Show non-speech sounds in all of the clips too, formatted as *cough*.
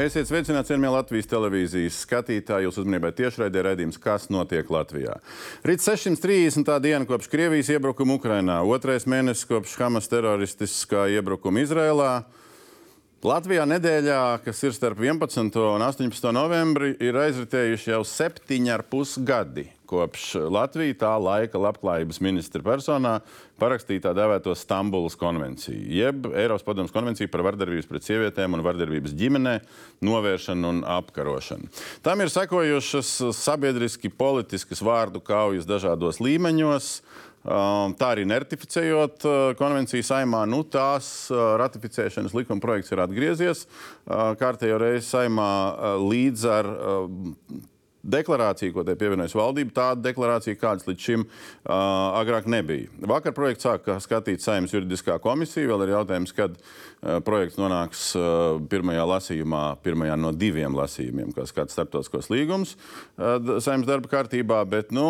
Esiet sveicināti, cienījamie Latvijas televīzijas skatītāji. Jūs uzmanībai tiešraidē redzījums, kas notiek Latvijā. Rīt 630. diena kopš Krievijas iebrukuma Ukrainā, otrais mēnesis kopš Hamas teroristiskā iebrukuma Izrēlā. Latvijā nedēļā, kas ir starp 11. un 18. novembri, ir aizritējuši jau septiņi ar pus gadi kopš Latvija tā laika labklājības ministra personā parakstīja tā dēvēto Stambulas konvenciju, jeb Eiropas padomus konvenciju par vardarbības pret sievietēm un vardarbības ģimenē novēršanu un apkarošanu. Tam ir sekojušas sabiedriski politiskas vārdu kaujas dažādos līmeņos. Um, tā arī neratificējot uh, konvenciju saimā, nu, tās uh, ratificēšanas likuma projekts ir atgriezies uh, kārtējo reizi saimā līdz ar deklarācija, ko te pievienojas valdība, tāda deklarācija, kādas līdz šim uh, agrāk nebija. Vakar projekts sāka skatīt saimnes juridiskā komisija. Vēl ir jautājums, kad projekts nonāks uh, pirmajā lasījumā, pirmajā no diviem lasījumiem, kas kāds starptautiskos līgums uh, saimnes darba kārtībā. Bet nu,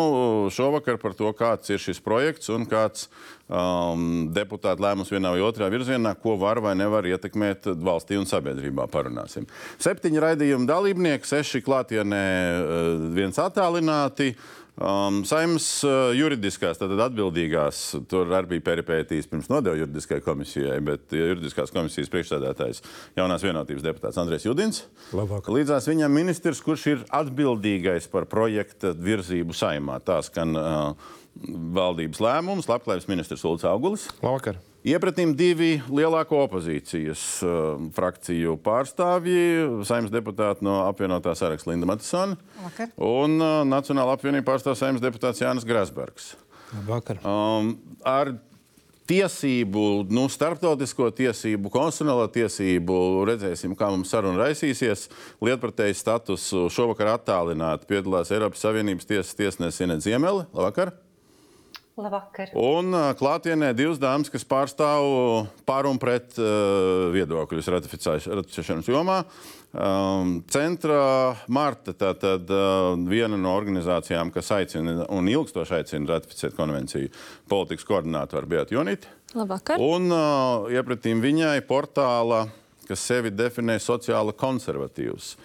šovakar par to, kāds ir šis projekts un kāds um, deputāti lēmums vienā vai otrā virzienā, ko var vai nevar ietekmēt valstī un sabiedrībā. Parunāsim. Septiņi raidījuma dalībnieki, seši klātienē, uh, viens attālināti. Um, Saimnes uh, juridiskās, tātad atbildīgās, tur arī bija peripētīs pirms nodeva juridiskajai komisijai, bet juridiskās komisijas priekšsēdētājs jaunās vienotības deputāts Andrēs Judins. Labvakar. Līdzās viņam ministrs, kurš ir atbildīgais par projekta virzību saimā. Tā skan uh, valdības lēmums, labklājības ministrs Ulrichs Augulis. Labvakar! Iepratīm divi lielāko opozīcijas uh, frakciju pārstāvji, saimnes deputāti no apvienotā saraksta Linda Matisona un uh, Nacionāla apvienība pārstāv saimnes deputāts Jānis Grasbergs. Labvakar! Um, ar tiesību, nu, starptautisko tiesību, konstitucionālo tiesību. Redzēsim, kā mums saruna raisīsies. Lietpratēji statusu šovakar attālināti piedalās Eiropas Savienības tiesas tiesnesis Inet Ziemeli. Labvakar! Labvakar. Un klātienē divas dāmas, kas pārstāv par un pret uh, viedokļus ratificēšanas jomā. Um, centra Marta, tātad uh, viena no organizācijām, kas aicina un ilgstoši aicina ratificēt konvenciju, politikas koordinātori Beata Jonita. Labvakar. Un uh, iepratīm viņai portāla kas sevi definē sociāli konservatīvs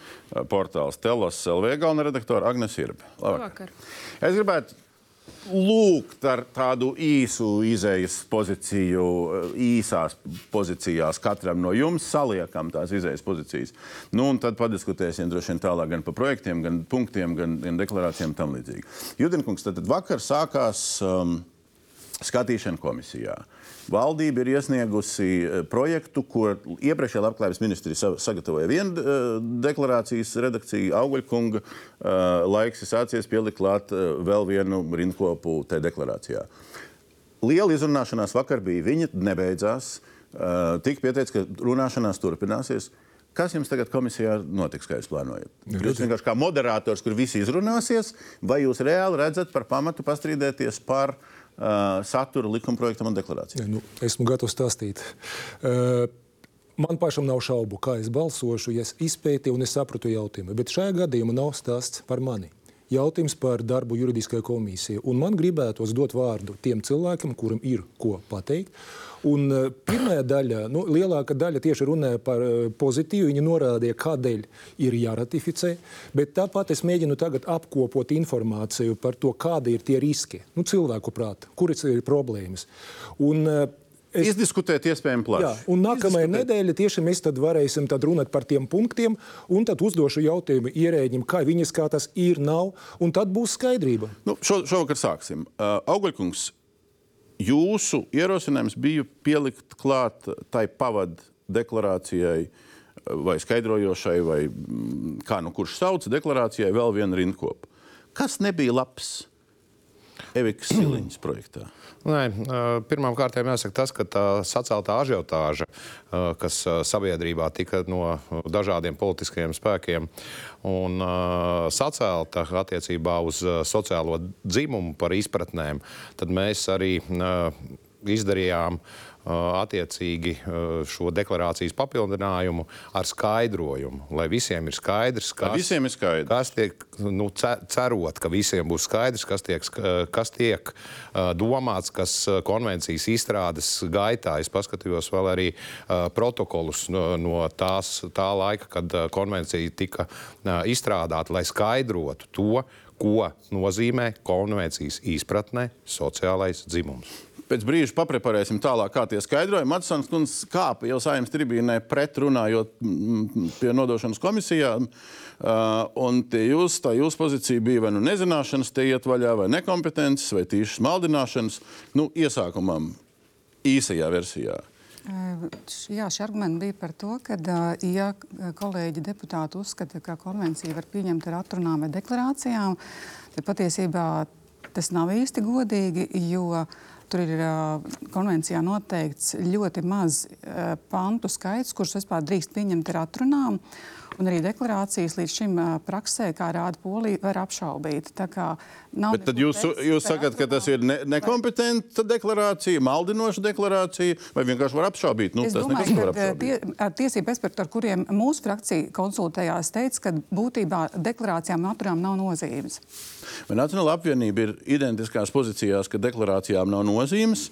portāls Telos LV galvenā redaktora Agnēs Irbe. Labvakar. Es gribētu lūgt ar tādu īsu izējas pozīciju, īsās pozīcijās katram no jums saliekam tās izējas pozīcijas. Nu, un tad padiskutēsim droši vien tālāk gan par projektiem, gan punktiem, gan, gan deklarācijām tam līdzīgi. Judinkungs, tad vakar sākās um, skatīšana komisijā. Uh, Valdība ir iesniegusi eh, projektu, ko iepriekšējā labklājības ministrija sagatavoja vienu uh, deklarācijas redakciju, Auguļkunga. Uh, laiks ir sācies pielikt klāt vēl vienu rindkopu tajā deklarācijā. Liela izrunāšanās vakar bija, viņa nebeidzās. Tik pieteikts, ka runāšanās turpināsies. Kas jums tagad komisijā notiks, kā jūs plānojat? Jūs vienkārši kā moderators, kur visi izrunāsies, vai jūs reāli redzat par pamatu pastrīdēties par uh, uh, satura likumprojektam un deklarācijai? Nu, esmu gatavs stāstīt. Uh, Man pašam nav šaubu, kā es balsošu, ja es izpētīju un es sapratu jautājumu. Bet šajā gadījumā nav stāsts par mani. Jautājums par darbu juridiskajā komisijā. Un man gribētos dot vārdu tiem cilvēkiem, kuriem ir ko pateikt. Un uh, pirmā daļa, nu, lielākā daļa tieši runāja par uh, pozitīvu. Viņi norādīja, kādēļ ir jāratificē. Bet tāpat es mēģinu tagad apkopot informāciju par to, kādi ir tie riski, nu, cilvēku prātā, kuras ir problēmas. Un, uh, Es, Izdiskutēt, iespējams, plaši. Jā, un nākamajā nedēļā tieši mēs tad varēsim tad runāt par tiem punktiem, un tad uzdošu jautājumu ierēģim, kā viņi skatās, ir, nav, un tad būs skaidrība. Nu, šo, šovakar sāksim. Uh, Auguļkungs, jūsu ierosinājums bija pielikt klāt tai pavadu deklarācijai vai skaidrojošai, vai mm, kā nu kurš sauc, deklarācijai vēl vienu rindkopu. Kas nebija labs Evikas Siliņas projektā? Nē, pirmkārt, jāsaka tas, ka tā saceltā ažiotāža, kas sabiedrībā tika no dažādiem politiskajiem spēkiem un sacelta attiecībā uz sociālo dzimumu par izpratnēm, tad mēs arī izdarījām attiecīgi šo deklarācijas papildinājumu ar skaidrojumu, lai visiem ir skaidrs, kas, visiem ir skaidrs. kas tiek, nu, cerot, ka visiem būs skaidrs, kas tiek, kas tiek domāts, kas konvencijas izstrādes gaitā. Es paskatījos vēl arī protokolus no, no tās, tā laika, kad konvencija tika izstrādāta, lai skaidrotu to, ko nozīmē konvencijas izpratnē sociālais dzimums pēc brīža papreparēsim tālāk, kā tie skaidrojumi. Matsons kundze kāpa jau saimnes tribīnē pret runājot mm, pie nodošanas komisijām. Uh, un jūs, tā jūsu pozīcija bija vai nu nezināšanas, te iet vaļā, vai nekompetences, vai tīšas maldināšanas. Nu, iesākumam īsajā versijā. Jā, šie argumenti bija par to, ka, ja kolēģi deputāti uzskata, ka konvencija var pieņemt ar atrunām vai deklarācijām, tad patiesībā tas nav īsti godīgi, jo uh, Tur ir konvencijā noteikts ļoti maz pantu skaits, kurus vispār drīkst pieņemt ar atrunām. Un arī deklarācijas līdz šim praksē, kā rāda Polija, var apšaubīt. Bet tad jūs, jūs sakat, ka tas ir ne, nekompetenta deklarācija, maldinoša deklarācija, vai vienkārši var apšaubīt? Nu, es domāju, ka tie, tiesība eksperti, ar kuriem mūsu frakcija konsultējās, teica, ka būtībā deklarācijām un atrunām nav nozīmes. Vai Nacionāla apvienība ir identiskās pozīcijās, ka deklarācijām nav nozīmes,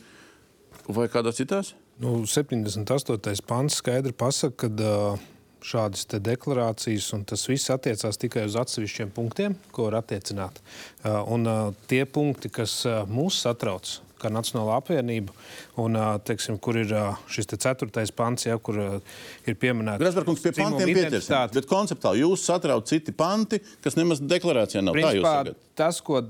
vai kādās citās? Nu, 78. pants skaidri pasaka, ka uh, šādas deklarācijas, un tas viss attiecās tikai uz atsevišķiem punktiem, ko var attiecināt. Uh, un uh, tie punkti, kas mūs satrauc, kā Nacionāla apvienība, un, teiksim, kur ir šis te ceturtais pants, ja, kur ir pieminēts. Grasbarkungs pie pantiem pieķersimies, bet konceptuāli jūs satrauc citi panti, kas nemaz deklarācijā nav. Principā, tas, ko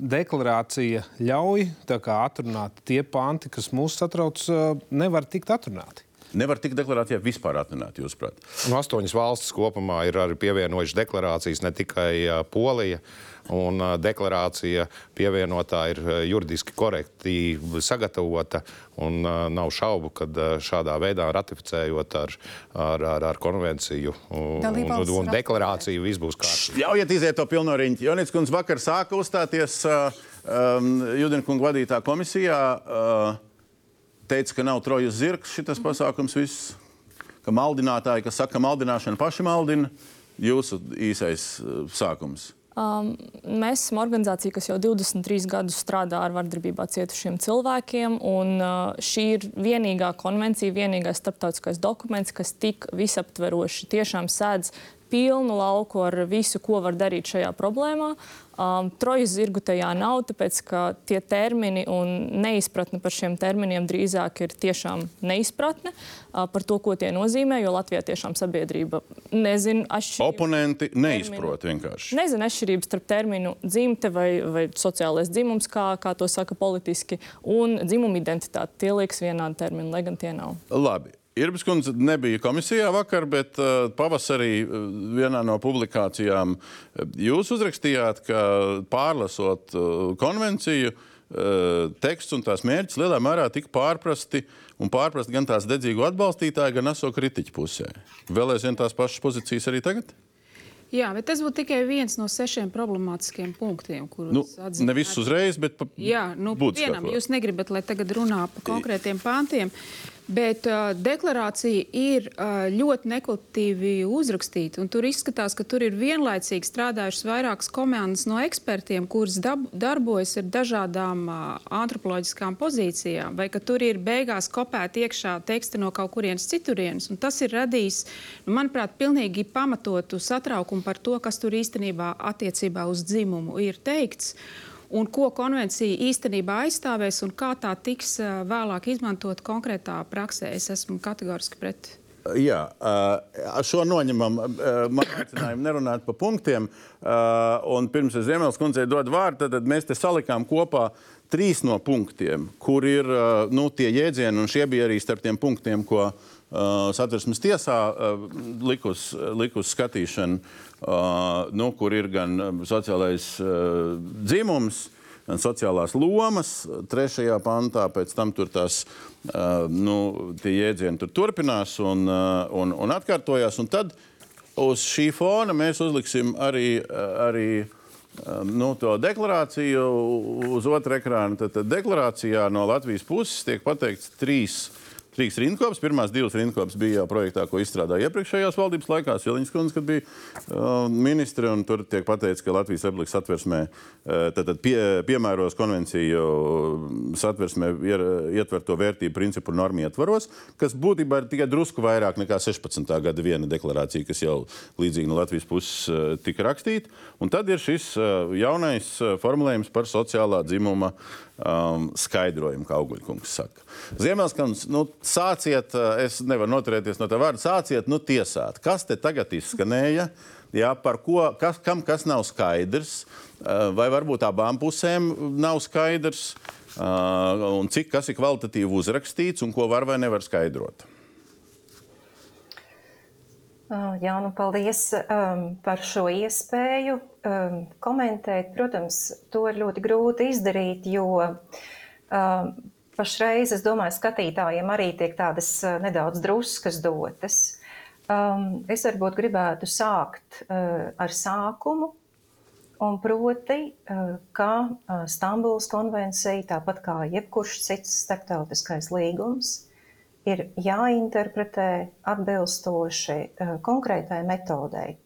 deklarācija ļauj atrunāt, tie panti, kas mūs satrauc, nevar tikt atrunāti nevar tikt deklarācijā vispār atrunāt, jūsuprāt? Nu, astoņas valstis kopumā ir arī pievienojušas deklarācijas, ne tikai Polija. Un deklarācija pievienotā ir juridiski korekti sagatavota. Un, uh, nav šaubu, ka uh, šādā veidā ratificējot ar, ar, ar, ar konvenciju un, un, un deklarāciju, viss būs kārtībā. Ļaujiet iziet to pilno riņķi. Jonits Kungs vakar sāka uzstāties uh, um, Judenkunga vadītā komisijā. Uh, teica, ka nav trojas zirgs šis pasākums viss, ka maldinātāji, kas saka, ka maldināšana paši maldina, jūsu īsais uh, sākums. Um, mēs esam organizācija, kas jau 23 gadus strādā ar vardarbībā cietušiem cilvēkiem. Un, uh, šī ir vienīgā konvencija, vienīgais starptautiskais dokuments, kas tik visaptveroši tiešām sēdz pilnu lauku ar visu, ko var darīt šajā problēmā. Um, Trojas zirgu tajā nav, tāpēc ka tie termini un neizpratne par šiem terminiem drīzāk ir tiešām neizpratne uh, par to, ko tie nozīmē. Jo Latvijā tiešām sabiedrība nezina atšķirības. Oponenti neizprot vienkārši. Nezina atšķirības starp terminu dzimte vai, vai sociālais dzimums, kā, kā to saka politiski, un dzimuma identitāte. Tie liekas vienādi termini, lai gan tie nav. Labi. Irbis kundze nebija komisijā vakar, bet uh, pavasarī uh, vienā no publikācijām uh, jūs uzrakstījāt, ka pārlasot uh, konvenciju, uh, teksts un tās mērķis lielā mērā tika pārprasti un pārprasti gan tās dedzīgu atbalstītāju, gan eso kritiķu pusē. Vēl aizvien tās pašas pozīcijas arī tagad? Jā, bet tas būtu tikai viens no sešiem problemātiskiem punktiem, kurus nu, atzīmēt. Ne visus uzreiz, bet pa, Jā, nu, vienam jūs negribat, lai tagad runā par konkrētiem pāntiem. Bet uh, deklarācija ir uh, ļoti nekvalitatīvi uzrakstīta. Tur izskatās, ka tur ir vienlaicīgi strādājušas vairākas komandas no ekspertiem, kuras dab, darbojas ar dažādām uh, antropoloģiskām pozīcijām, vai ka tur ir beigās kopēti iekšā teksti no kaut kurienes citurienes. Tas ir radījis, nu, manuprāt, pilnīgi pamatotu satraukumu par to, kas tur īstenībā attiecībā uz dzimumu ir teikts un ko konvencija īstenībā aizstāvēs un kā tā tiks vēlāk izmantot konkrētā praksē. Es esmu kategoriski pret. Jā, šo noņemam. Man aicinājumu nerunāt par punktiem. Un pirms es Ziemeļs kundzei dodu vārdu, tad mēs te salikām kopā trīs no punktiem, kur ir nu, tie jēdzieni, un šie bija arī starp tiem punktiem, ko satversmes tiesā likus, likus skatīšanu nu, kur ir gan sociālais dzimums, gan sociālās lomas, trešajā pantā, pēc tam tur tās nu, jēdzieni tur turpinās un, un, un atkārtojās. Un tad uz šī fona mēs uzliksim arī, arī nu, to deklarāciju uz otru ekrānu, tad, tad deklarācijā no Latvijas puses tiek pateikts trīs trīs rindkopas. Pirmās divas rindkopas bija jau projektā, ko izstrādāja iepriekšējās valdības laikā, Jeliņas kundze, kad bija uh, ministre. Tur tiek pateikts, ka Latvijas republikas satversmē uh, pie, piemēros konvenciju satversmē ier, ietverto vērtību principu normu ietvaros, kas būtībā ir tikai drusku vairāk nekā 16. gada viena deklarācija, kas jau līdzīgi no Latvijas puses uh, tika rakstīta. Un tad ir šis uh, jaunais uh, formulējums par sociālā dzimuma um, skaidrojumu, kā Auguļkungs saka. Ziemelskungs, nu, sāciet, uh, es nevaru noturēties no tā vārda, sāciet, nu, tiesāt. Kas te tagad izskanēja? Jā, par ko, kas, kam kas nav skaidrs, uh, vai varbūt abām pusēm nav skaidrs, uh, un cik kas ir kvalitatīvi uzrakstīts, un ko var vai nevar skaidrot. Jā, nu paldies um, par šo iespēju um, komentēt. Protams, to ir ļoti grūti izdarīt, jo um, pašreiz, es domāju, skatītājiem arī tiek tādas uh, nedaudz druskas dotas. Um, es varbūt gribētu sākt uh, ar sākumu, un proti, uh, ka uh, Stambuls konvencija, tāpat kā jebkurš cits starptautiskais līgums, ir jāinterpretē atbilstoši uh, konkrētai metodei.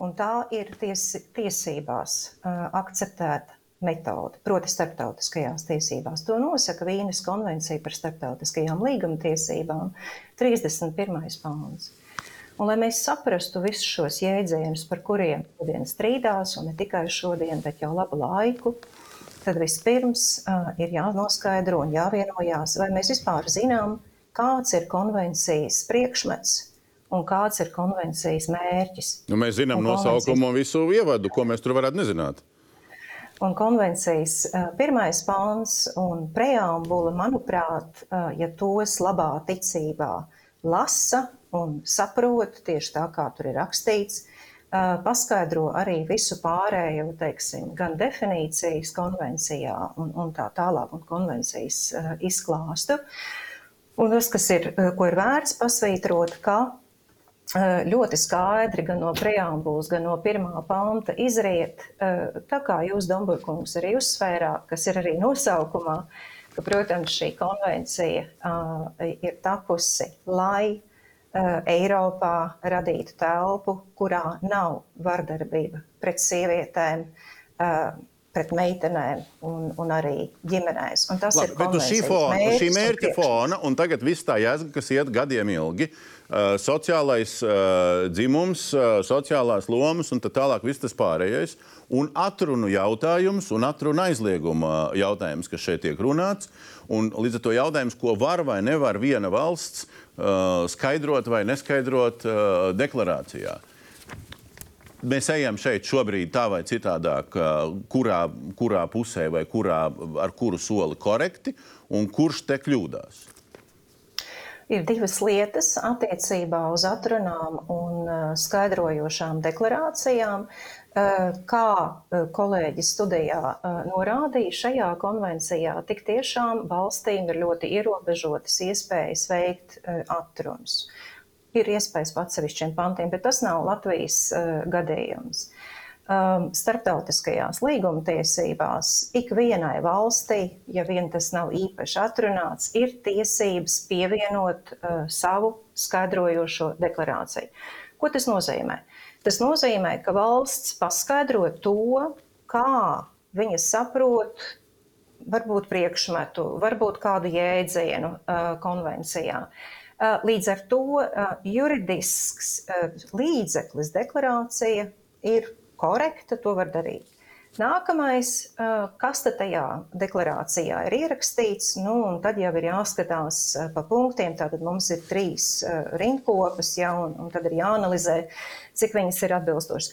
Un tā ir ties, tiesībās uh, akceptēta metode, proti, starptautiskajās tiesībās. To nosaka Vīnes konvencija par starptautiskajām līgumtiesībām, 31. pāns. Un, lai mēs saprastu visus šos jēdzienus, par kuriem šodien strīdās, un ne tikai šodien, bet jau labu laiku, tad vispirms uh, ir jānoskaidro un jāvienojās, vai mēs vispār zinām, kāds ir konvencijas priekšmets un kāds ir konvencijas mērķis. Nu, mēs zinām nosaukumu un visu ievadu, ko mēs tur varētu nezināt. Un konvencijas uh, pirmais pāns un preambula, manuprāt, uh, ja tos labā ticībā lasa un saprot tieši tā, kā tur ir rakstīts, uh, paskaidro arī visu pārējo, teiksim, gan definīcijas konvencijā un, un tā tālāk, un konvencijas izklāstu. Un tas, kas ir, ko ir vērts pasvītrot, ka ļoti skaidri gan no preambulas, gan no pirmā panta izriet, tā kā jūs, Domburkungs, arī uzsvērāt, kas ir arī nosaukumā, ka, protams, šī konvencija ir tapusi, lai Eiropā radītu telpu, kurā nav vardarbība pret sievietēm, pret meitenēm un, un arī ģimenēs. Un tas Labi, ir bet uz šī, fona, šī mērķa fona, un tagad viss tā jēga, kas iet gadiem ilgi, uh, sociālais uh, dzimums, uh, sociālās lomas un tā tālāk viss tas pārējais. Un atrunu jautājums un atrunu aizlieguma jautājums, kas šeit tiek runāts. Un līdz ar to jautājums, ko var vai nevar viena valsts uh, skaidrot vai neskaidrot uh, deklarācijā mēs ejam šeit šobrīd tā vai citādāk, kurā, kurā pusē vai kurā, ar kuru soli korekti un kurš te kļūdās? Ir divas lietas attiecībā uz atrunām un skaidrojošām deklarācijām. Kā kolēģis studijā norādīja, šajā konvencijā tik tiešām valstīm ir ļoti ierobežotas iespējas veikt atrunas ir iespējas pa atsevišķiem pantiem, bet tas nav Latvijas uh, gadījums. Um, starptautiskajās līgumtiesībās ikvienai valstī, ja vien tas nav īpaši atrunāts, ir tiesības pievienot uh, savu skaidrojošo deklarāciju. Ko tas nozīmē? Tas nozīmē, ka valsts paskaidro to, kā viņa saprot varbūt priekšmetu, varbūt kādu jēdzienu uh, konvencijā. Uh, Eh, līdz ar to eh, juridisks eh, līdzeklis deklarācija ir korekta, to var darīt. Nākamais, kas tajā deklarācijā ir ierakstīts, nu, un tad jau ir jāskatās pa punktiem. Tātad mums ir trīs rindkopas, ja, un, un tad ir jāanalizē, cik viņas ir atbilstošas.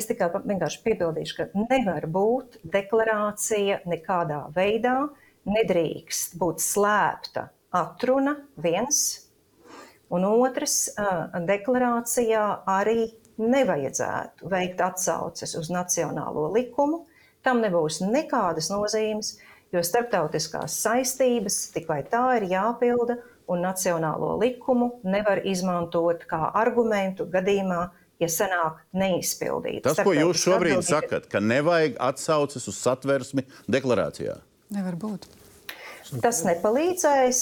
Es tikai vienkārši piebildīšu, ka nevar būt deklarācija nekādā veidā, nedrīkst būt slēpta atruna viens Un otrs, deklarācijā arī nevajadzētu veikt atsauces uz nacionālo likumu. Tam nebūs nekādas nozīmes, jo starptautiskās saistības tik vai tā ir jāpilda, un nacionālo likumu nevar izmantot kā argumentu gadījumā, ja sanāk neizpildīt. Tas, ko jūs šobrīd atbildība. sakat, ka nevajag atsauces uz satversmi deklarācijā. Nevar būt. Tas nepalīdzēs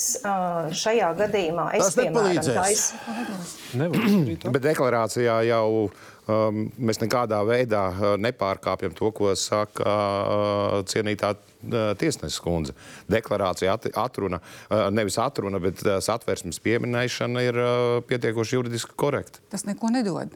šajā gadījumā. Es, Tas nepalīdzēs. tais-. Bet deklarācijā jau um, mēs nekādā veidā nepārkāpjam to, ko saka uh, cienītā tiesneses kundze. Deklarācija at, atruna, uh, nevis atruna, bet uh, satversmes pieminēšana ir uh, pietiekoši juridiski korekta. Tas neko nedod.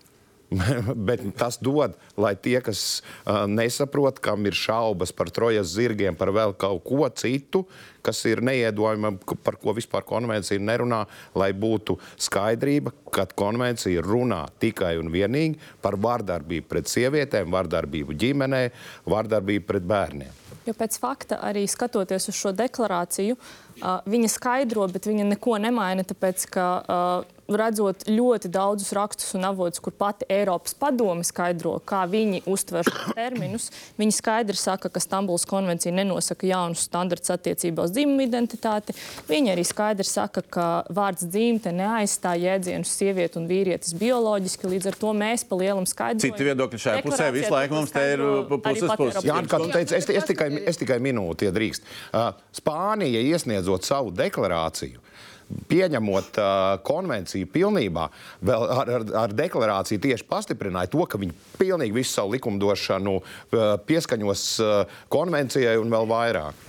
*laughs* Bet tas dod, lai tie, kas uh, nesaprot, kam ir šaubas par trojas zirgiem, par vēl kaut ko citu, kas ir neiedomājami, par ko vispār konvencija nerunā, lai būtu skaidrība, ka konvencija runā tikai un vienīgi par vardarbību pret sievietēm, vardarbību ģimenē, vardarbību pret bērniem. Jo pēc fakta, arī skatoties uz šo deklarāciju, uh, viņa skaidro, bet viņa neko nemaina. Tāpēc, ka, uh, redzot ļoti daudzus rakstus un avotus, kur pati Eiropas padome skaidro, kā viņi uztver šos terminus, viņi skaidri saka, ka Stambulas konvencija nenosaka jaunus standartus attiecībā uz dzimumu identitāti. Viņi arī skaidri saka, ka vārds dzimte neaizstāj jēdzienus sieviete un vīrietis bioloģiski. Līdz ar to mēs pa lielam skaidrojam. Citi viedokļi šajā pusē visu laiku mums te ir uh, puses puses. Jā, kā tu teici, es, es, tikai, es tikai minūti iedrīkst. Uh, Spānija iesniedzot savu deklarāciju. Pieņemot uh, konvenciju pilnībā, vēl ar, ar, ar deklarāciju tieši pastiprināja to, ka viņi pilnīgi visu savu likumdošanu uh, pieskaņos uh, konvencijai un vēl vairāk.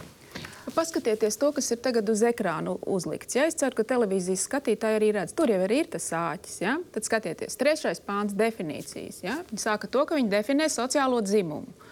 Paskatieties to, kas ir tagad uz ekrāna uzlikts. Ja? Es ceru, ka televīzijas skatītāji arī redz. Tur jau arī ir tas āķis. Ja? Tad skatieties, trešais pāns definīcijas. Ja? Viņi saka to, ka viņi definē sociālo dzimumu.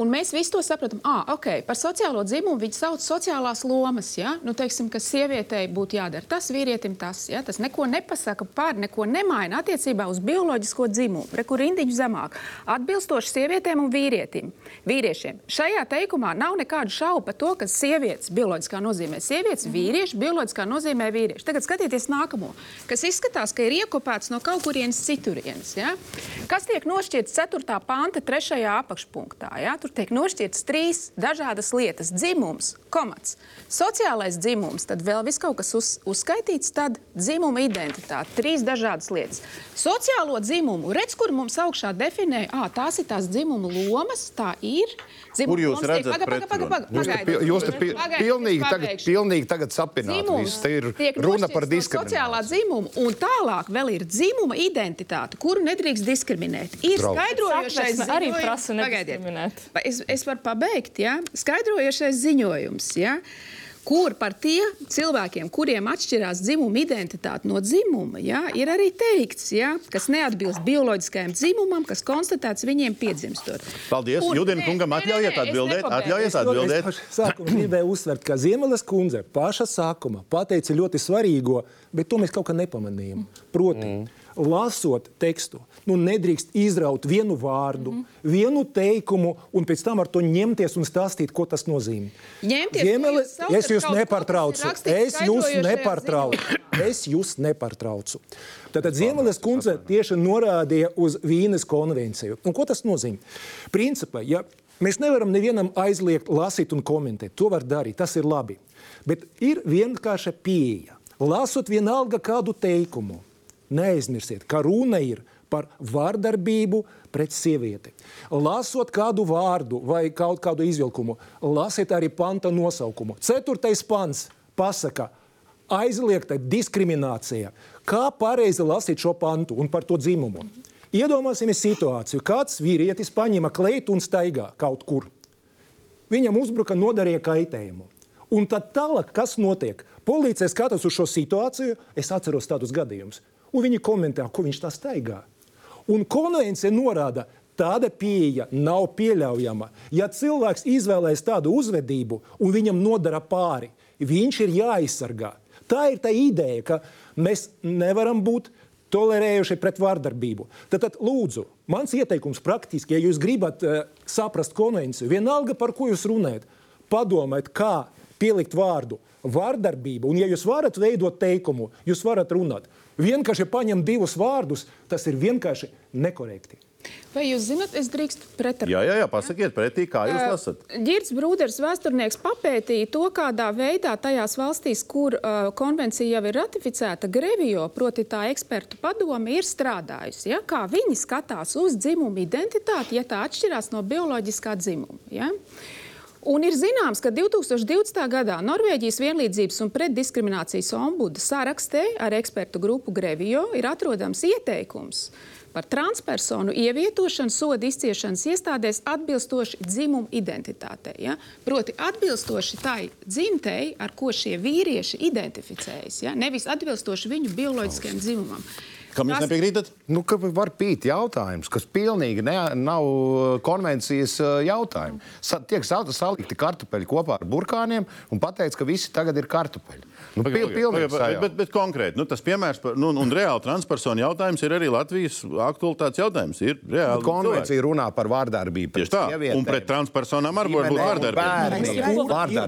Un mēs visi to saprotam. Ah, okay, par sociālo dzimumu viņi sauc sociālās lomas. Ja? Nu, teiksim, ka sievietei būtu jādara tas, vīrietim tas. Ja? Tas neko nepasaka par, neko nemaina attiecībā uz bioloģisko dzimumu, re, kur indiņš zemāk. Atbilstoši sievietēm un vīrietim, vīriešiem. Šajā teikumā nav nekādu šaubu par to, ka sievietes bioloģiskā nozīmē sievietes, vīrieši bioloģiskā nozīmē vīrieši. Tagad skatieties nākamo, kas izskatās, ka ir iekopēts no kaut kurienes citurienes. Ja? Kas tiek nošķirts 4. panta 3. apakšpunktā? Ja? Tur tiek nošķirtas trīs dažādas lietas. Dzimums, komats, sociālais dzimums, tad vēl viss kaut kas uz, uzskaitīts, tad dzimuma identitāte. Trīs dažādas lietas. Sociālo dzimumu, redz, kur mums augšā definē, ah, tās ir tās dzimuma lomas, tā ir. Dzimuma Kur jūs redzat paga, paga, paga, paga, pagaidiet. pi- jūs te pilnīgi, tagad, pilnīgi tagad sapināt. Viss. Te ir runa par no Sociālā diskrimināciju. dzimuma, un tālāk vēl ir dzimuma identitāte, kuru nedrīkst diskriminēt. Ir skaidrojošais arī prasa nediskriminēt. Es, es varu pabeigt, ja? skaidrojošais ziņojums. Ja? Kur par tiem cilvēkiem, kuriem atšķirās dzimuma identitāte no dzimuma, ja, ir arī teikts, ja, kas neatbilst bioloģiskajam dzimumam, kas konstatēts viņiem piedzimstot. Paldies. Kur- Judina kungam atļaujiet atbildēt. Atļaujiet atbildēt. Sākumā gribēju uzsvērt, ka Ziemeļas kundze paša sākuma pateica ļoti svarīgo, bet to mēs kaut kā nepamanījām. Proti, mm. Lasot tekstu, nu nedrīkst izraut vienu vārdu, mm. vienu teikumu un pēc tam ar to ņemties un stāstīt, ko tas nozīmē. Ņemties, Ziemele, jūs saucat es jūs rakstīts Es jūs nepartraucu. Es jūs nepartraucu. Tātad Ziemeļas kundze tieši norādīja uz Vīnes konvenciju. Un ko tas nozīmē? Principā, ja mēs nevaram nevienam aizliegt lasīt un komentēt, to var darīt, tas ir labi. Bet ir vienkārša pieeja. Lasot vienalga kādu teikumu, neaizmirsiet, ka runa ir par vardarbību pret sievieti. Lasot kādu vārdu vai kaut kādu izvilkumu, lasiet arī panta nosaukumu. Ceturtais pants pasaka, aizliegta diskriminācija. Kā pareizi lasīt šo pantu un par to dzimumu? Iedomāsimies situāciju, kāds vīrietis paņēma kleitu un staigā kaut kur. Viņam uzbruka, nodarīja kaitējumu. Un tad tālāk, kas notiek? Policija skatās uz šo situāciju, es atceros tādus gadījumus, un viņi komentē, ko viņš tā staigā. Un konvencija norāda, tāda pieeja nav pieļaujama. Ja cilvēks izvēlēs tādu uzvedību un viņam nodara pāri, viņš ir jāaizsargā. Tā ir tā ideja, ka mēs nevaram būt tolerējuši pret vārdarbību. Tad, tad lūdzu, mans ieteikums praktiski, ja jūs gribat uh, saprast konvenciju, vienalga par ko jūs runājat, padomājiet, kā pielikt vārdu vārdarbība. Un, ja jūs varat veidot teikumu, jūs varat runāt. Vienkārši paņemt divus vārdus, tas ir vienkārši nekorekti. Vai jūs zināt, es drīkstu pretarīt? Jā, jā, jā, pasakiet pretī, kā jūs lasat. Girts Brūders, vēsturnieks, papētīja to, kādā veidā tajās valstīs, kur uh, konvencija jau ir ratificēta, Grevio, proti tā ekspertu padome, ir strādājusi. Ja? Kā viņi skatās uz dzimumu identitāti, ja tā atšķirās no bioloģiskā dzimuma. Ja? Un ir zināms, ka 2020. gadā Norvēģijas vienlīdzības un pretdiskriminācijas ombuda sarakstē ar ekspertu grupu Grevio ir atrodams ieteikums par transpersonu ievietošanu sodu izciešanas iestādēs atbilstoši dzimumu identitātei. Ja? Proti, atbilstoši tai dzimtei, ar ko šie vīrieši identificējas, ja? nevis atbilstoši viņu bioloģiskajam dzimumam. Kam jūs nepiekrītat? Nu, ka var pīt jautājums, kas pilnīgi ne, nav uh, konvencijas uh, jautājumi. Sa, tiek sal- salikti kartupeļi kopā ar burkāniem un pateikt, ka visi tagad ir kartupeļi. Nu, pil, pilnīgi bet, bet, bet konkrēti, nu, tas piemērs par nu, un reāli transpersonu jautājums ir arī Latvijas aktualitātes jautājums. Ir reāli cilvēki. Konvencija runā par vārdarbību. Tieši tā, sievietēm, un pret transpersonām arī var būt vārdarbība.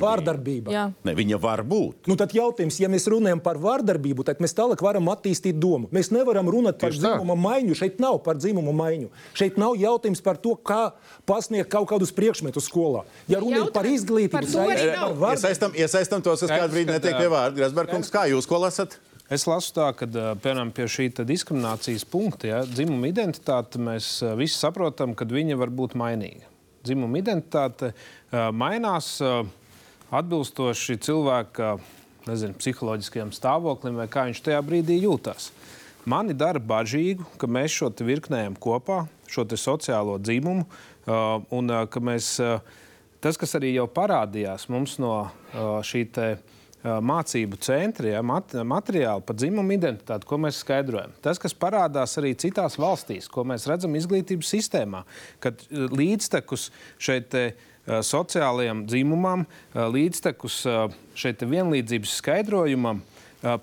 Vārdarbība. Ne, viņa var būt. Nu, tad jautājums, ja mēs runājam par vārdarbību, tad mēs tālāk varam attīstīt domu. Mēs nevaram runāt par dzimumu maiņu. Šeit nav par dzimumu maiņu. Šeit nav jautājums par to, kā pasniegt kaut kādus priekšmetus skolā. Ja runājam par izglītību, ar vārdu- Iesaistam, tos, kas kādu brīdi netiek pie vārda. Grasbergs, kā jūs ko lasat? Es lasu tā, ka piemēram pie šī diskriminācijas punkta, ja, dzimuma identitāte, mēs visi saprotam, ka viņa var būt mainīga. Dzimuma identitāte mainās atbilstoši cilvēka nezinu, psiholoģiskajam stāvoklim vai kā viņš tajā brīdī jūtas. Mani dara bažīgu, ka mēs šo virknējam kopā, šo sociālo dzimumu, un ka mēs, tas, kas arī jau parādījās mums no šī te ā, mācību centri, ja, mat, materiāli par dzimumu identitāti, ko mēs skaidrojam. Tas, kas parādās arī citās valstīs, ko mēs redzam izglītības sistēmā, kad līdztekus šeit sociālajam dzimumam, līdztekus šeit vienlīdzības skaidrojumam,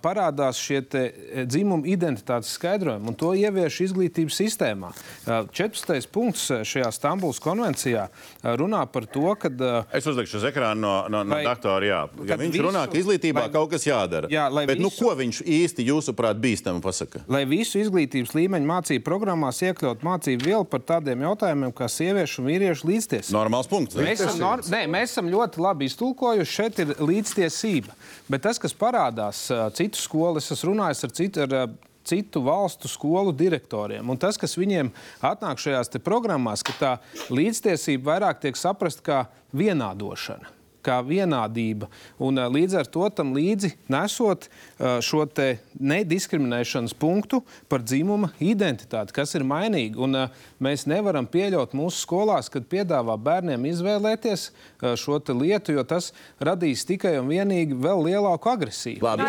parādās šie te, e, dzimuma identitātes skaidrojumi, un to ievieš izglītības sistēmā. Ā, 14. punkts šajā Stambulas konvencijā runā par to, ka Es uzlikšu uz ekrāna no, no, no doktora. Jā, ja Kad viņš visu- runā, ka izglītībā vai- kaut kas jādara. Jā, Bet nu, visu- ko viņš īsti jūsuprāt bīstami pasaka? lai visu izglītības līmeņu mācību programmās iekļaut mācību vielu par tādiem jautājumiem kā sieviešu un vīriešu līdztiesība. Normāls punkts. ne? Mēs esam, nor... Nē, mēs esam ļoti labi iztulkojuši. Šeit ir līdztiesība. Bet tas, kas parādās citu skolu, es esmu runājis ar citu. Ar, Citu valstu skolu direktoriem. Un tas, kas viņiem atnāk šajās programmās, ka tā līdztiesība vairāk tiek saprasta kā vienādošana, kā vienādība. Un, ā, līdz ar to tam līdzi nesot ā, šo te nediskriminēšanas punktu par dzimuma identitāti, kas ir mainīga. Un, ā, mēs nevaram pieļaut mūsu skolās, kad piedāvā bērniem izvēlēties šo te lietu, jo tas radīs tikai un vienīgi vēl lielāku agresiju. Labi,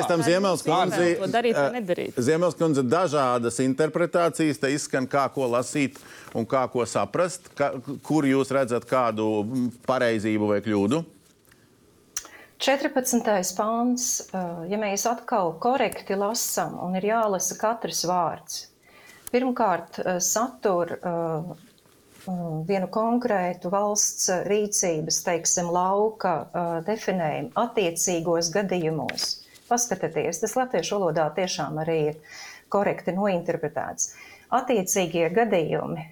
redzam Ziemeļskundzi. dažādas interpretācijas, te izskan, kā ko lasīt un kā ko saprast. Ka, kur jūs redzat kādu pareizību vai kļūdu? 14. pāns, eh, ja mēs atkal korekti lasām, un ir jālasa katrs vārds. Pirmkārt, eh, satur eh, vienu konkrētu valsts rīcības, teiksim, lauka definējumu attiecīgos gadījumos. Paskatieties, tas latviešu valodā tiešām arī ir korekti nointerpretēts. Attiecīgie gadījumi,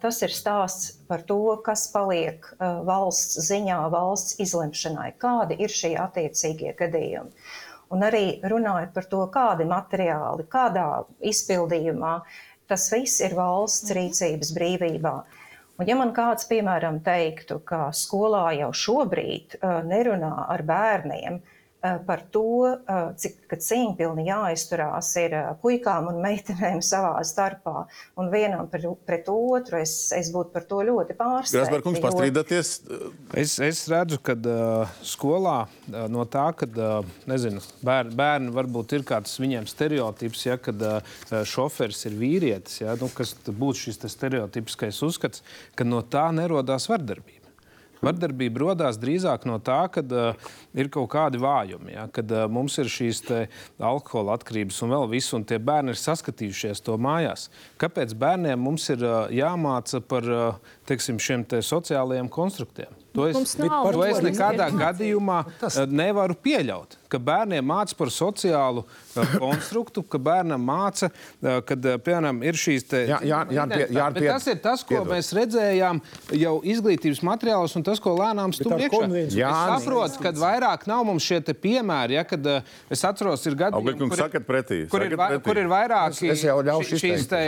tas ir stāsts par to, kas paliek valsts ziņā, valsts izlemšanai, kādi ir šie attiecīgie gadījumi. Un arī runājot par to, kādi materiāli, kādā izpildījumā, tas viss ir valsts rīcības brīvībā. Un ja man kāds, piemēram, teiktu, ka skolā jau šobrīd uh, nerunā ar bērniem uh, par to, uh, cik cīņpilni jāizturās ir uh, puikām un meitenēm savā starpā, un vienam pret, pret otru, es, es būtu par to ļoti pārsteigta. Grasbergs, jo- pastrīdaties. Es, es redzu, ka uh, skolā uh, no tā, ka uh, nezinu, bērni, bērni varbūt ir kāds viņiem stereotips, ja, kad uh, šoferis ir vīrietis, ja, nu, kas būtu šis te stereotipiskais uzskats, ka no tā nerodās vardarbība. Vardarbība radās drīzāk no tā, ka uh, ir kaut kādi vājumi, ja, kad uh, mums ir šīs alkohola atkarības un vēl viss, un tie bērni ir saskatījušies to mājās. Kāpēc bērniem mums ir uh, jāmāca par uh, teiksim, šiem te sociālajiem konstruktiem? To es, to es nekādā informācijas. gadījumā Tas- tas... nevaru pieļaut. Ka bērniem māca par sociālu uh, konstruktu, ka bērnam māca, uh, ka, uh, piemēram, ir šīs Bet pie- tas ir tas, ko piedod. mēs redzējām jau izglītības materiālos, un tas, ko lēnām konvencija- Es saprotu, ka vairāk nav mums šie te piemēri, ja, kad es atceros, ir gadījumi, Augļkungs, sakat pretī, kur, ir, sakat va, pretī. kur ir vairāki Es- es šīs te,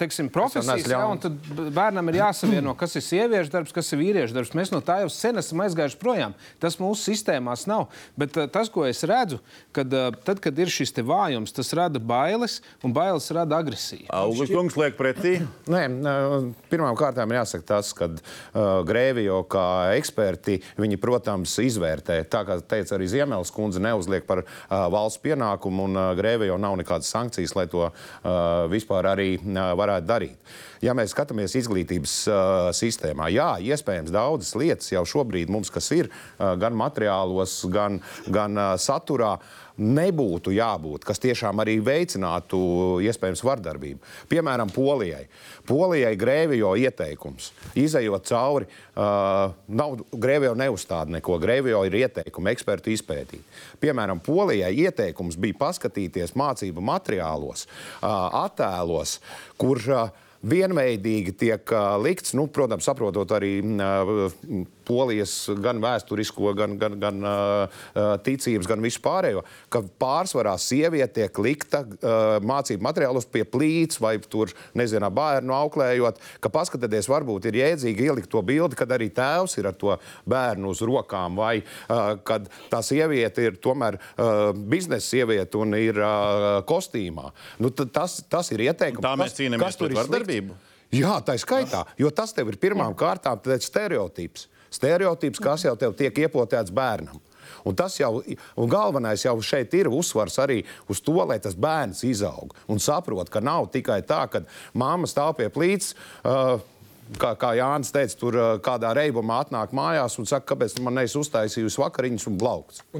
teiksim, profesijas, ja, un tad bērnam ir jāsavieno, kas ir sieviešu darbs, kas ir vīriešu darbs. Mēs no tā jau sen esam aizgājuši projām. Tas mūsu sistēmās nav. Bet uh, tas, ko es redzu, kad, uh, tad, kad ir šis vājums, tas rada bailes, un bailes rada agresiju. Augļkungs liek pretī. Nē, pirmām kārtām ir jāsaka tas, ka uh, Grēvijo kā eksperti, viņi, protams, izvērtē. Tā kā teica arī Ziemeļs kundze, neuzliek par uh, valsts pienākumu, un uh, Grēvijo nav nekādas sankcijas, lai to uh, vispār arī uh, varētu darīt. Ja mēs skatāmies izglītības uh, sistēmā, jā, iespējams, daudzas lietas jau šobrīd mums, kas ir gan materiālos, gan, gan saturā, nebūtu jābūt, kas tiešām arī veicinātu iespējams vardarbību. Piemēram, Polijai. Polijai Grēvijo ieteikums, izējot cauri, uh, nav Grēvijo neuzstāda neko. Grēvijo ir ieteikumi ekspertu izpētīt. Piemēram, Polijai ieteikums bija paskatīties mācību materiālos, uh, attēlos, kur uh, vienveidīgi tiek likts, nu, protams, saprotot arī polijas gan vēsturisko, gan, gan, gan uh, ticības, gan visu pārējo, ka pārsvarā sieviete tiek likta uh, mācību materiālos pie plīts vai tur, nezinu, bērnu auklējot, ka paskatieties, varbūt ir jēdzīgi ielikt to bildi, kad arī tēvs ir ar to bērnu uz rokām, vai uh, kad tā sieviete ir tomēr uh, biznesa sieviete un ir uh, kostīmā. Nu, tas, tas ir ieteikums. Tā mēs cīnāmies slikts? vardarbību? Jā, tā ir skaitā, jo tas tev ir pirmām kārtām stereotips. Stereotips, kas jau tev tiek iepotēts bērnam. Un tas jau, un galvenais jau šeit ir uzsvars arī uz to, lai tas bērns izaug un saprot, ka nav tikai tā, ka mamma stāv pie plīts. Uh, Kā, kā Jānis teica, tur uh, kādā reibumā atnāk mājās un saka, kāpēc man neesi uztaisījusi vakariņas un